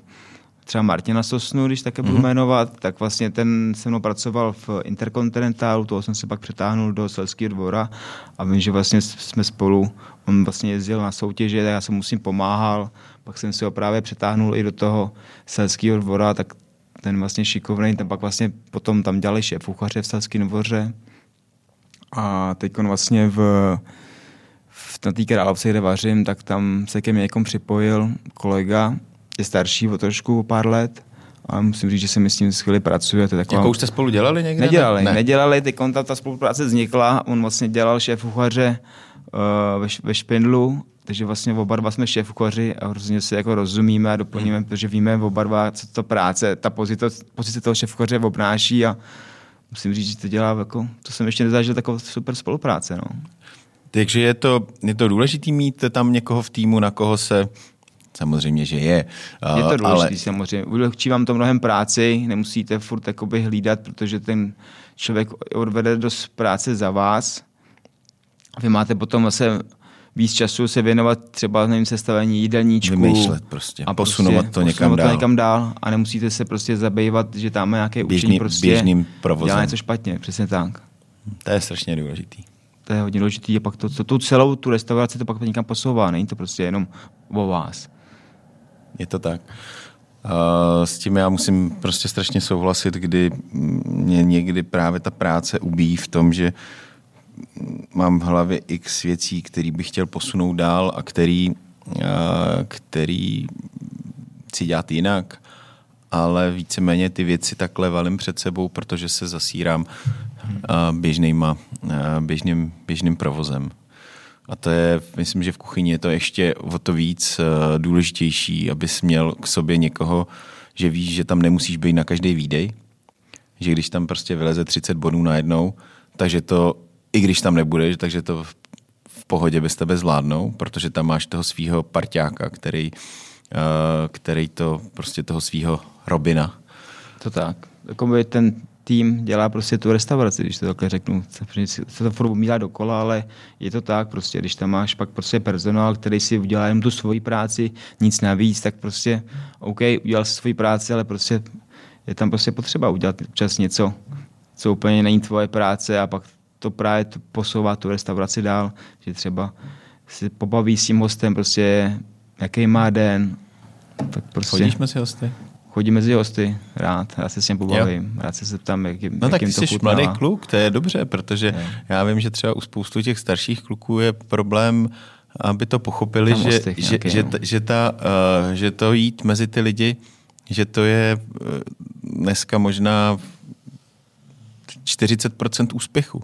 Speaker 2: třeba Martina Sosnu, když také budu mm-hmm. jmenovat, tak vlastně ten se mnou pracoval v Interkontinentálu, toho jsem se pak přetáhnul do Selského dvora a vím, že vlastně jsme spolu, on vlastně jezdil na soutěže, já jsem musím pomáhal, pak jsem si ho právě přetáhnul i do toho Selského dvora, tak ten vlastně šikovný, ten pak vlastně potom tam dělali šéf kuchaře v Selském dvoře a teď on vlastně v, na té královce, kde vařím, tak tam se ke mně někom připojil kolega, je starší o trošku, o pár let, a musím říct, že se mi s tím skvěle pracuje. To
Speaker 1: taková... Jako už jste spolu dělali někde?
Speaker 2: Nedělali, ne. nedělali, ty konta, ta spolupráce vznikla, on vlastně dělal šéf kuchaře uh, ve, ve Špindlu, takže vlastně oba dva jsme šéf kuchaři a hrozně se jako rozumíme a doplníme, hmm. protože víme oba dva, co to práce, ta pozice, pozice toho šéf kuchaře obnáší a musím říct, že to dělá jako, to jsem ještě nezažil takovou super spolupráce. No.
Speaker 1: Takže je to, je to důležité mít tam někoho v týmu, na koho se Samozřejmě, že je.
Speaker 2: Je to důležité ale... samozřejmě. Ulehčí vám to mnohem práci, nemusíte furt jakoby hlídat, protože ten člověk odvede dost práce za vás. Vy máte potom zase víc času se věnovat třeba nevím, sestavení jídelníčku.
Speaker 1: Vymýšlet prostě. A posunovat prostě, to někam posunovat dál. To
Speaker 2: někam dál. A nemusíte se prostě zabývat, že tam nějaké Běžný, učení prostě
Speaker 1: běžným provozem.
Speaker 2: dělá něco špatně. Přesně tak.
Speaker 1: To je strašně důležitý.
Speaker 2: To je hodně důležité. A pak to, to, tu celou tu restauraci to pak někam posouvá. Není to prostě jenom o vás.
Speaker 1: Je to tak. Uh, s tím já musím prostě strašně souhlasit, kdy mě někdy právě ta práce ubíjí v tom, že mám v hlavě x věcí, který bych chtěl posunout dál a který, a, který chci dělat jinak, ale víceméně ty věci takhle valím před sebou, protože se zasírám běžnýma, běžným, běžným provozem. A to je, myslím, že v kuchyni je to ještě o to víc důležitější, abys měl k sobě někoho, že víš, že tam nemusíš být na každý výdej, že když tam prostě vyleze 30 bodů najednou, takže to, i když tam nebudeš, takže to v pohodě bez tebe zvládnou, protože tam máš toho svého parťáka, který, uh, který to, prostě toho svého Robina.
Speaker 2: To tak. Jakoby ten tým dělá prostě tu restauraci, když to takhle řeknu. Se to furt do dokola, ale je to tak prostě, když tam máš pak prostě personál, který si udělá jenom tu svoji práci, nic navíc, tak prostě OK, udělal si svoji práci, ale prostě je tam prostě potřeba udělat čas něco, co úplně není tvoje práce a pak to právě posouvá tu restauraci dál, že třeba si pobaví s tím hostem prostě, jaký má den.
Speaker 1: Tak prostě... Chodíš mezi hosty?
Speaker 2: Chodím mezi hosty, rád, já se s ním pobavím, jo. rád se zeptám, jak,
Speaker 1: no tak ty jsi mladý kluk, to je dobře, protože je. já vím, že třeba u spoustu těch starších kluků je problém, aby to pochopili, že, že, nějaký, že, že, že, ta, uh, že to jít mezi ty lidi, že to je uh, dneska možná 40% úspěchu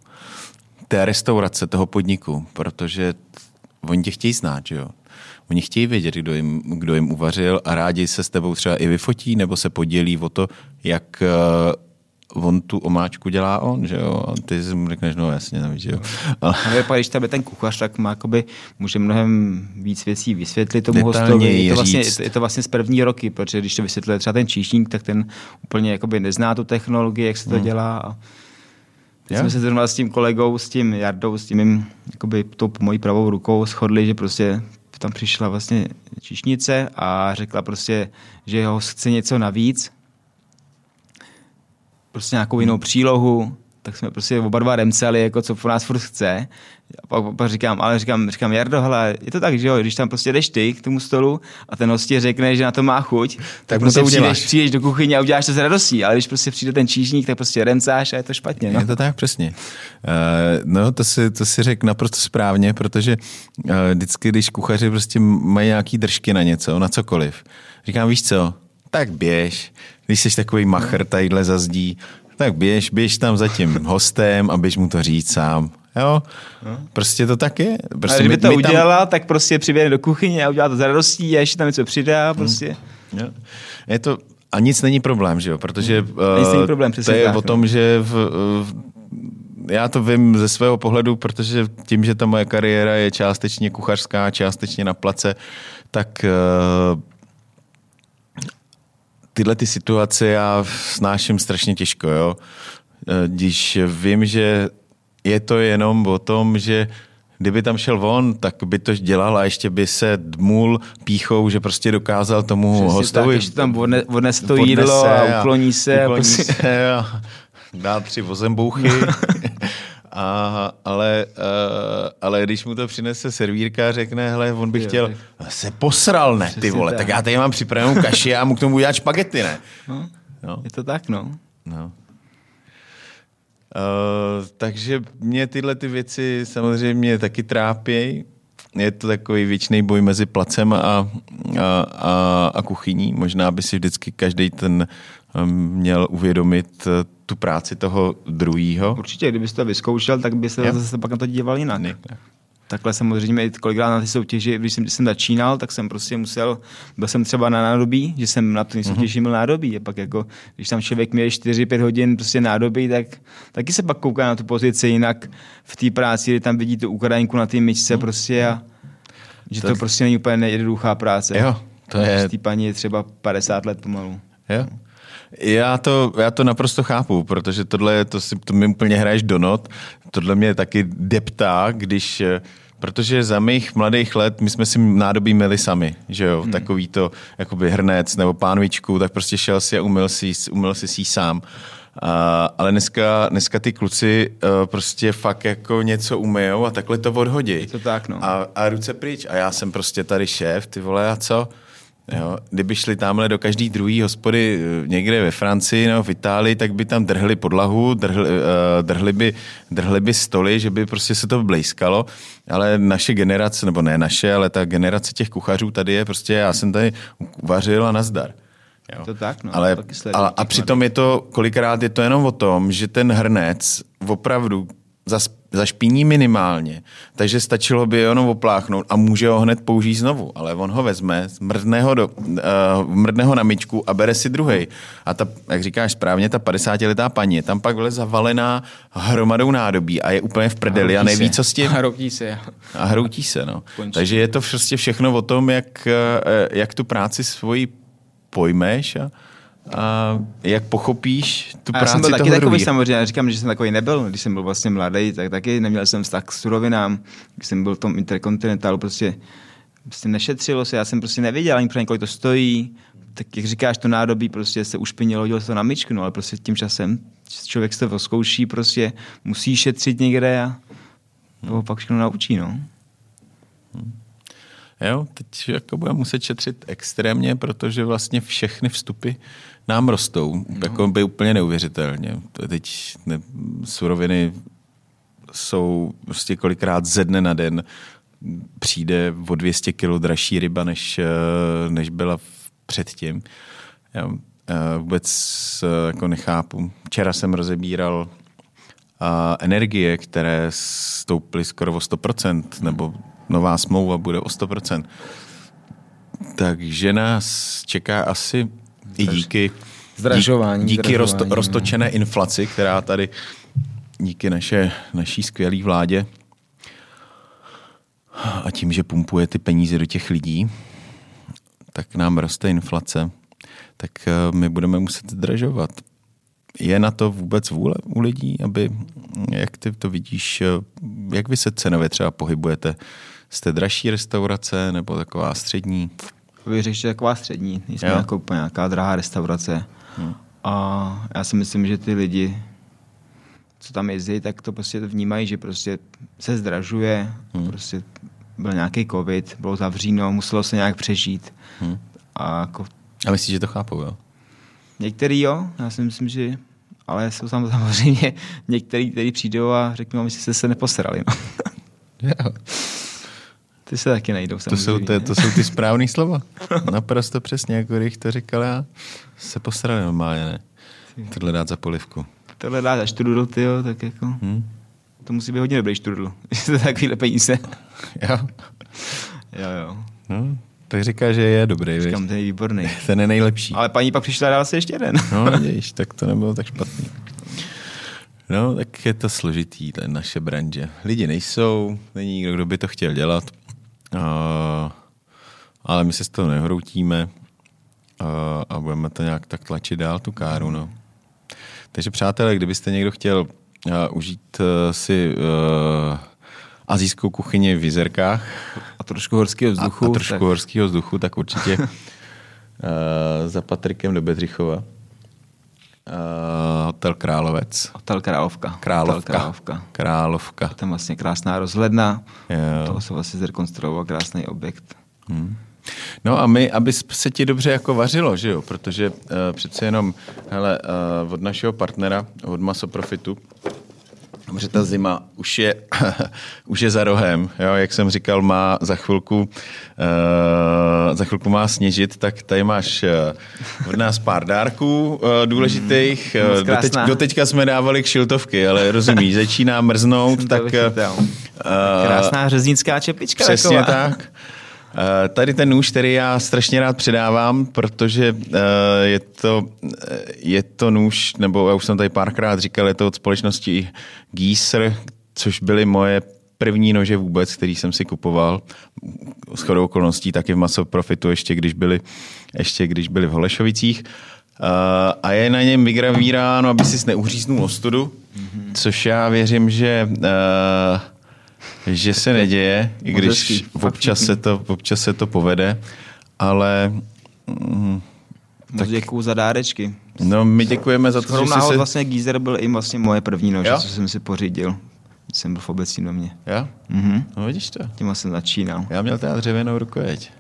Speaker 1: té restaurace, toho podniku, protože oni tě chtějí znát, že jo. Oni chtějí vědět, kdo jim, kdo jim uvařil a rádi se s tebou třeba i vyfotí nebo se podělí o to, jak uh, on tu omáčku dělá on, že jo, a ty si mu řekneš, no jasně, no, že jo.
Speaker 2: Ale... Ale pak, když tam je ten kuchař, tak má, jakoby, může mnohem víc věcí vysvětlit tomu hostovi. Je to, vlastně, je to vlastně z první roky, protože když to vysvětluje třeba ten číšník, tak ten úplně jakoby nezná tu technologii, jak se to hmm. dělá. A yeah. jsme se zrovna s tím kolegou, s tím Jardou, s tím mým, jakoby tou mojí pravou rukou shodli, že prostě tam přišla vlastně číšnice a řekla prostě, že ho chce něco navíc, prostě nějakou jinou přílohu, tak jsme prostě oba dva remceli, jako co po nás furt chce. A pak, pak říkám, ale říkám, říkám, Jardo, hele, je to tak, že jo, když tam prostě jdeš ty k tomu stolu a ten host řekne, že na to má chuť, tak, tak prostě to přijdeš, přijdeš, do kuchyně a uděláš to s radostí, ale když prostě přijde ten čížník, tak prostě remcáš a je to špatně. No?
Speaker 1: Je to tak, přesně. Uh, no, to si, to si řekl naprosto správně, protože uh, vždycky, když kuchaři prostě mají nějaký držky na něco, na cokoliv, říkám, víš co, tak běž, když jsi takový machr tadyhle zazdí, tak běž, běž tam za tím hostem a běž mu to říct sám. Jo, prostě to tak je. Prostě
Speaker 2: a kdyby my, to my udělala, tam... tak prostě přiběhne do kuchyně a udělá to za radostí a ještě tam něco přidá. Prostě.
Speaker 1: Hmm. Jo. Je to, a nic není problém, že jo, protože
Speaker 2: hmm. nic není problém,
Speaker 1: to je tak, o tom, že v, v, já to vím ze svého pohledu, protože tím, že ta moje kariéra je částečně kuchařská, částečně na place, tak uh, tyhle ty situace já snáším strašně těžko, jo. E, když vím, že je to jenom o tom, že kdyby tam šel on, tak by to dělal a ještě by se dmul píchou, že prostě dokázal tomu Přesně hostovi... Tak,
Speaker 2: ještě tam odne, odnese to jídlo a ukloní se.
Speaker 1: Ukloní a, prostě... se a dá tři vozembouchy. A, ale, uh, ale když mu to přinese servírka a řekne, hele, on by chtěl, se posral, ne, ty vole, tak. já tady mám připravenou kaši a mu k tomu udělat špagety, ne?
Speaker 2: No, no. Je to tak, no. no.
Speaker 1: Uh, takže mě tyhle ty věci samozřejmě taky trápějí. Je to takový věčný boj mezi placem a, a, a, a kuchyní. Možná by si vždycky každý ten měl uvědomit tu práci toho druhého.
Speaker 2: Určitě, kdybyste to vyzkoušel, tak byste yeah. zase pak na to díval jinak. Ne. Takhle samozřejmě i kolikrát na ty soutěži, když jsem, když jsem začínal, tak jsem prostě musel, byl jsem třeba na nádobí, že jsem na to soutěži měl nádobí. A pak jako, když tam člověk měl 4-5 hodin prostě nádobí, tak taky se pak kouká na tu pozici jinak v té práci, kdy tam vidí tu Ukrajinku na té myčce mm. prostě a že to, to prostě není úplně nejednoduchá práce.
Speaker 1: Jo, to je...
Speaker 2: Z paní je třeba 50 let pomalu.
Speaker 1: Jo. Já to, já to naprosto chápu, protože tohle to, si, to mi úplně hraješ do not. Tohle mě taky deptá, když Protože za mých mladých let my jsme si nádobí měli sami, že jo, hmm. takový to jakoby hrnec nebo pánvičku, tak prostě šel si a umyl si, umyl si si sám. A, ale dneska, dneska ty kluci uh, prostě fakt jako něco umyjou a takhle to odhodí.
Speaker 2: To tak, no.
Speaker 1: A, a ruce pryč. A já jsem prostě tady šéf, ty vole, a co? Jo, kdyby šli tamhle do každý druhý hospody eh, někde ve Francii nebo v Itálii, tak by tam drhli podlahu, drhli, uh, drhli, by, drhli by stoly, že by prostě se to blejskalo, ale naše generace, nebo ne naše, ale ta generace těch kuchařů tady je prostě, já jsem tady uvařil a nazdar.
Speaker 2: Jo. To tak, no.
Speaker 1: Ale, ale a přitom je to, kolikrát je to jenom o tom, že ten hrnec opravdu zašpiní minimálně, takže stačilo by jenom opláchnout a může ho hned použít znovu, ale on ho vezme, mrdne do, uh, mrdne ho na myčku a bere si druhý. A ta, jak říkáš správně, ta 50-letá paní je tam pak vle zavalená hromadou nádobí a je úplně v prdeli a, a neví,
Speaker 2: se.
Speaker 1: co s tím.
Speaker 2: A hroutí se.
Speaker 1: A hroutí se, no. Končí. Takže je to prostě všechno o tom, jak, eh, jak tu práci svoji pojmeš a, a jak pochopíš tu práci
Speaker 2: já jsem byl taky
Speaker 1: takový
Speaker 2: druhý. samozřejmě, říkám, že jsem takový nebyl, když jsem byl vlastně mladý, tak taky neměl jsem vztah k surovinám, když jsem byl v tom interkontinentálu, prostě, prostě nešetřilo se, já jsem prostě nevěděl ani pro kolik to stojí, tak jak říkáš, to nádobí prostě se ušpinilo, hodilo se to na myčku, no, ale prostě tím časem člověk se to zkouší, prostě musí šetřit někde a to pak všechno naučí, no.
Speaker 1: Hmm. Jo, teď jako budeme muset šetřit extrémně, protože vlastně všechny vstupy nám rostou. No. Jako by úplně neuvěřitelně. Teď ne, suroviny jsou prostě kolikrát ze dne na den přijde o 200 kg dražší ryba, než, eh, než byla předtím. Já eh, vůbec eh, jako nechápu. Včera jsem rozebíral energie, které stouply skoro o 100%, nebo nová smlouva bude o 100%. Takže nás čeká asi i díky,
Speaker 2: zdražování,
Speaker 1: díky
Speaker 2: zdražování,
Speaker 1: rosto, roztočené inflaci, která tady díky naše, naší skvělé vládě a tím, že pumpuje ty peníze do těch lidí, tak nám roste inflace, tak eh, my budeme muset zdražovat. Je na to vůbec vůle u lidí, aby, jak ty to vidíš, eh, jak vy se cenově třeba pohybujete Jste dražší restaurace nebo taková střední?
Speaker 2: Bych řekl, že taková střední. Nejsme jako nějaká drahá restaurace. Hmm. A já si myslím, že ty lidi, co tam jezdí, tak to prostě vnímají, že prostě se zdražuje, hmm. prostě byl nějaký covid, bylo zavříno, muselo se nějak přežít. Hmm.
Speaker 1: A, jako... a myslíš, že to chápou, jo?
Speaker 2: Některý jo, já si myslím, že ale jsou samozřejmě některý, kteří přijdou a řeknou, my jste se neposrali. No.
Speaker 1: jo.
Speaker 2: Ty se taky najdou
Speaker 1: To jsou, to, to jsou ty správné slova. Naprosto přesně, jako když to říkal já. Se posrali normálně, ne? Tohle dát za polivku.
Speaker 2: Tohle dát za štrudl, ty jo, tak jako... Hmm. To musí být hodně dobrý štrudl. Že to takovýhle peníze.
Speaker 1: jo.
Speaker 2: Jo, jo.
Speaker 1: No, tak říká, že je dobrý,
Speaker 2: Říkám, ten je výborný.
Speaker 1: ten je nejlepší.
Speaker 2: Ale paní pak přišla a dala si ještě jeden.
Speaker 1: no, vidíš, tak to nebylo tak špatný. No, tak je to složitý, ten naše branže. Lidi nejsou, není nikdo, kdo by to chtěl dělat. Uh, ale my se z toho nehroutíme uh, a budeme to nějak tak tlačit dál, tu káru. No. Takže přátelé, kdybyste někdo chtěl uh, užít uh, si uh, azijskou kuchyni v Vizerkách
Speaker 2: a trošku horského vzduchu,
Speaker 1: a, a trošku tak... horského vzduchu, tak určitě uh, za Patrikem do Bedřichova. Uh, Hotel Královec.
Speaker 2: Hotel Královka.
Speaker 1: Královka.
Speaker 2: Hotel Královka.
Speaker 1: Královka.
Speaker 2: Tam vlastně krásná rozhledna. Jo. To se vlastně zrekonstruoval krásný objekt. Hmm.
Speaker 1: No a my, aby se ti dobře jako vařilo, že jo? Protože uh, přece jenom, hele, uh, od našeho partnera, od Masoprofitu, Protože ta zima už je, už je za rohem, jo? jak jsem říkal, má za chvilku, uh, za chvilku má sněžit, tak tady máš uh, od nás pár dárků uh, důležitých. Uh, doteď, doteďka jsme dávali kšiltovky, ale rozumíš, začíná mrznout, tak... Uh,
Speaker 2: Krásná řeznická čepička.
Speaker 1: Přesně taková. tak. Eh, tady ten nůž, který já strašně rád předávám, protože eh, je to, eh, je to nůž, nebo já už jsem tady párkrát říkal, je to od společnosti Gieser, což byly moje první nože vůbec, který jsem si kupoval. S chodou okolností taky v Maso Profitu, ještě když byli, ještě když byli v Holešovicích. a je na něm vygravíráno, aby si neuříznul ostudu, mm-hmm. což já věřím, že že se neděje, i když občas se, to, občas se to povede, ale...
Speaker 2: Mm, tak... děkuju za dárečky.
Speaker 1: No, my děkujeme za to, že jsi
Speaker 2: se... vlastně Geezer byl i vlastně moje první nož, co jsem si pořídil. Jsem byl v obecním domě.
Speaker 1: Jo?
Speaker 2: Mhm.
Speaker 1: No vidíš to.
Speaker 2: Tím jsem začínal.
Speaker 1: Já měl teda dřevěnou rukojeť.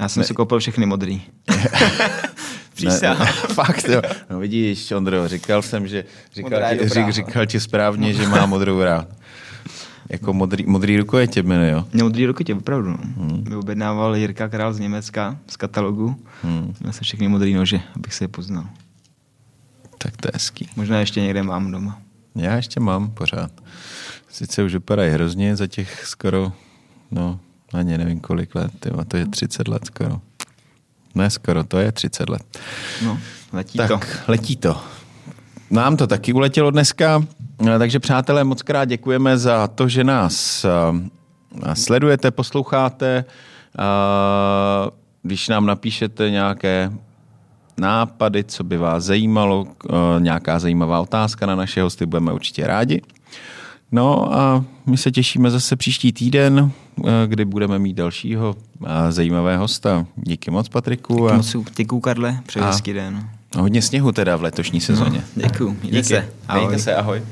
Speaker 2: Já jsem ne. si koupil všechny modrý. Přísahám.
Speaker 1: Ne, fakt jo. No vidíš, Ondro, říkal jsem, že říkal, ti, řík, říkal ti správně, že má modrou rád. Jako modrý, modrý rukojetje jmenuje, jo?
Speaker 2: Mě modrý rukojetje, opravdu. No. Hmm. Mě objednával Jirka Král z Německa, z katalogu. Hmm. Měl jsem všechny modrý nože, abych se je poznal.
Speaker 1: Tak to je hezký.
Speaker 2: Možná ještě někde mám doma.
Speaker 1: Já ještě mám pořád. Sice už vypadají hrozně za těch skoro, no, ani nevím kolik let, tyma, to je 30 let skoro. Ne skoro, to je 30 let.
Speaker 2: No, letí
Speaker 1: tak,
Speaker 2: to.
Speaker 1: letí to. Nám to taky uletělo dneska, takže přátelé, moc krát děkujeme za to, že nás sledujete, posloucháte. Když nám napíšete nějaké nápady, co by vás zajímalo, nějaká zajímavá otázka na naše hosty, budeme určitě rádi. No a my se těšíme zase příští týden, kdy budeme mít dalšího zajímavého hosta. Díky moc, Patriku.
Speaker 2: A... Moc Karle, přeji hezký den.
Speaker 1: Hodně sněhu teda v letošní sezóně.
Speaker 2: No, děkuju, mějte se.
Speaker 1: Ahoj. Mějte se, ahoj.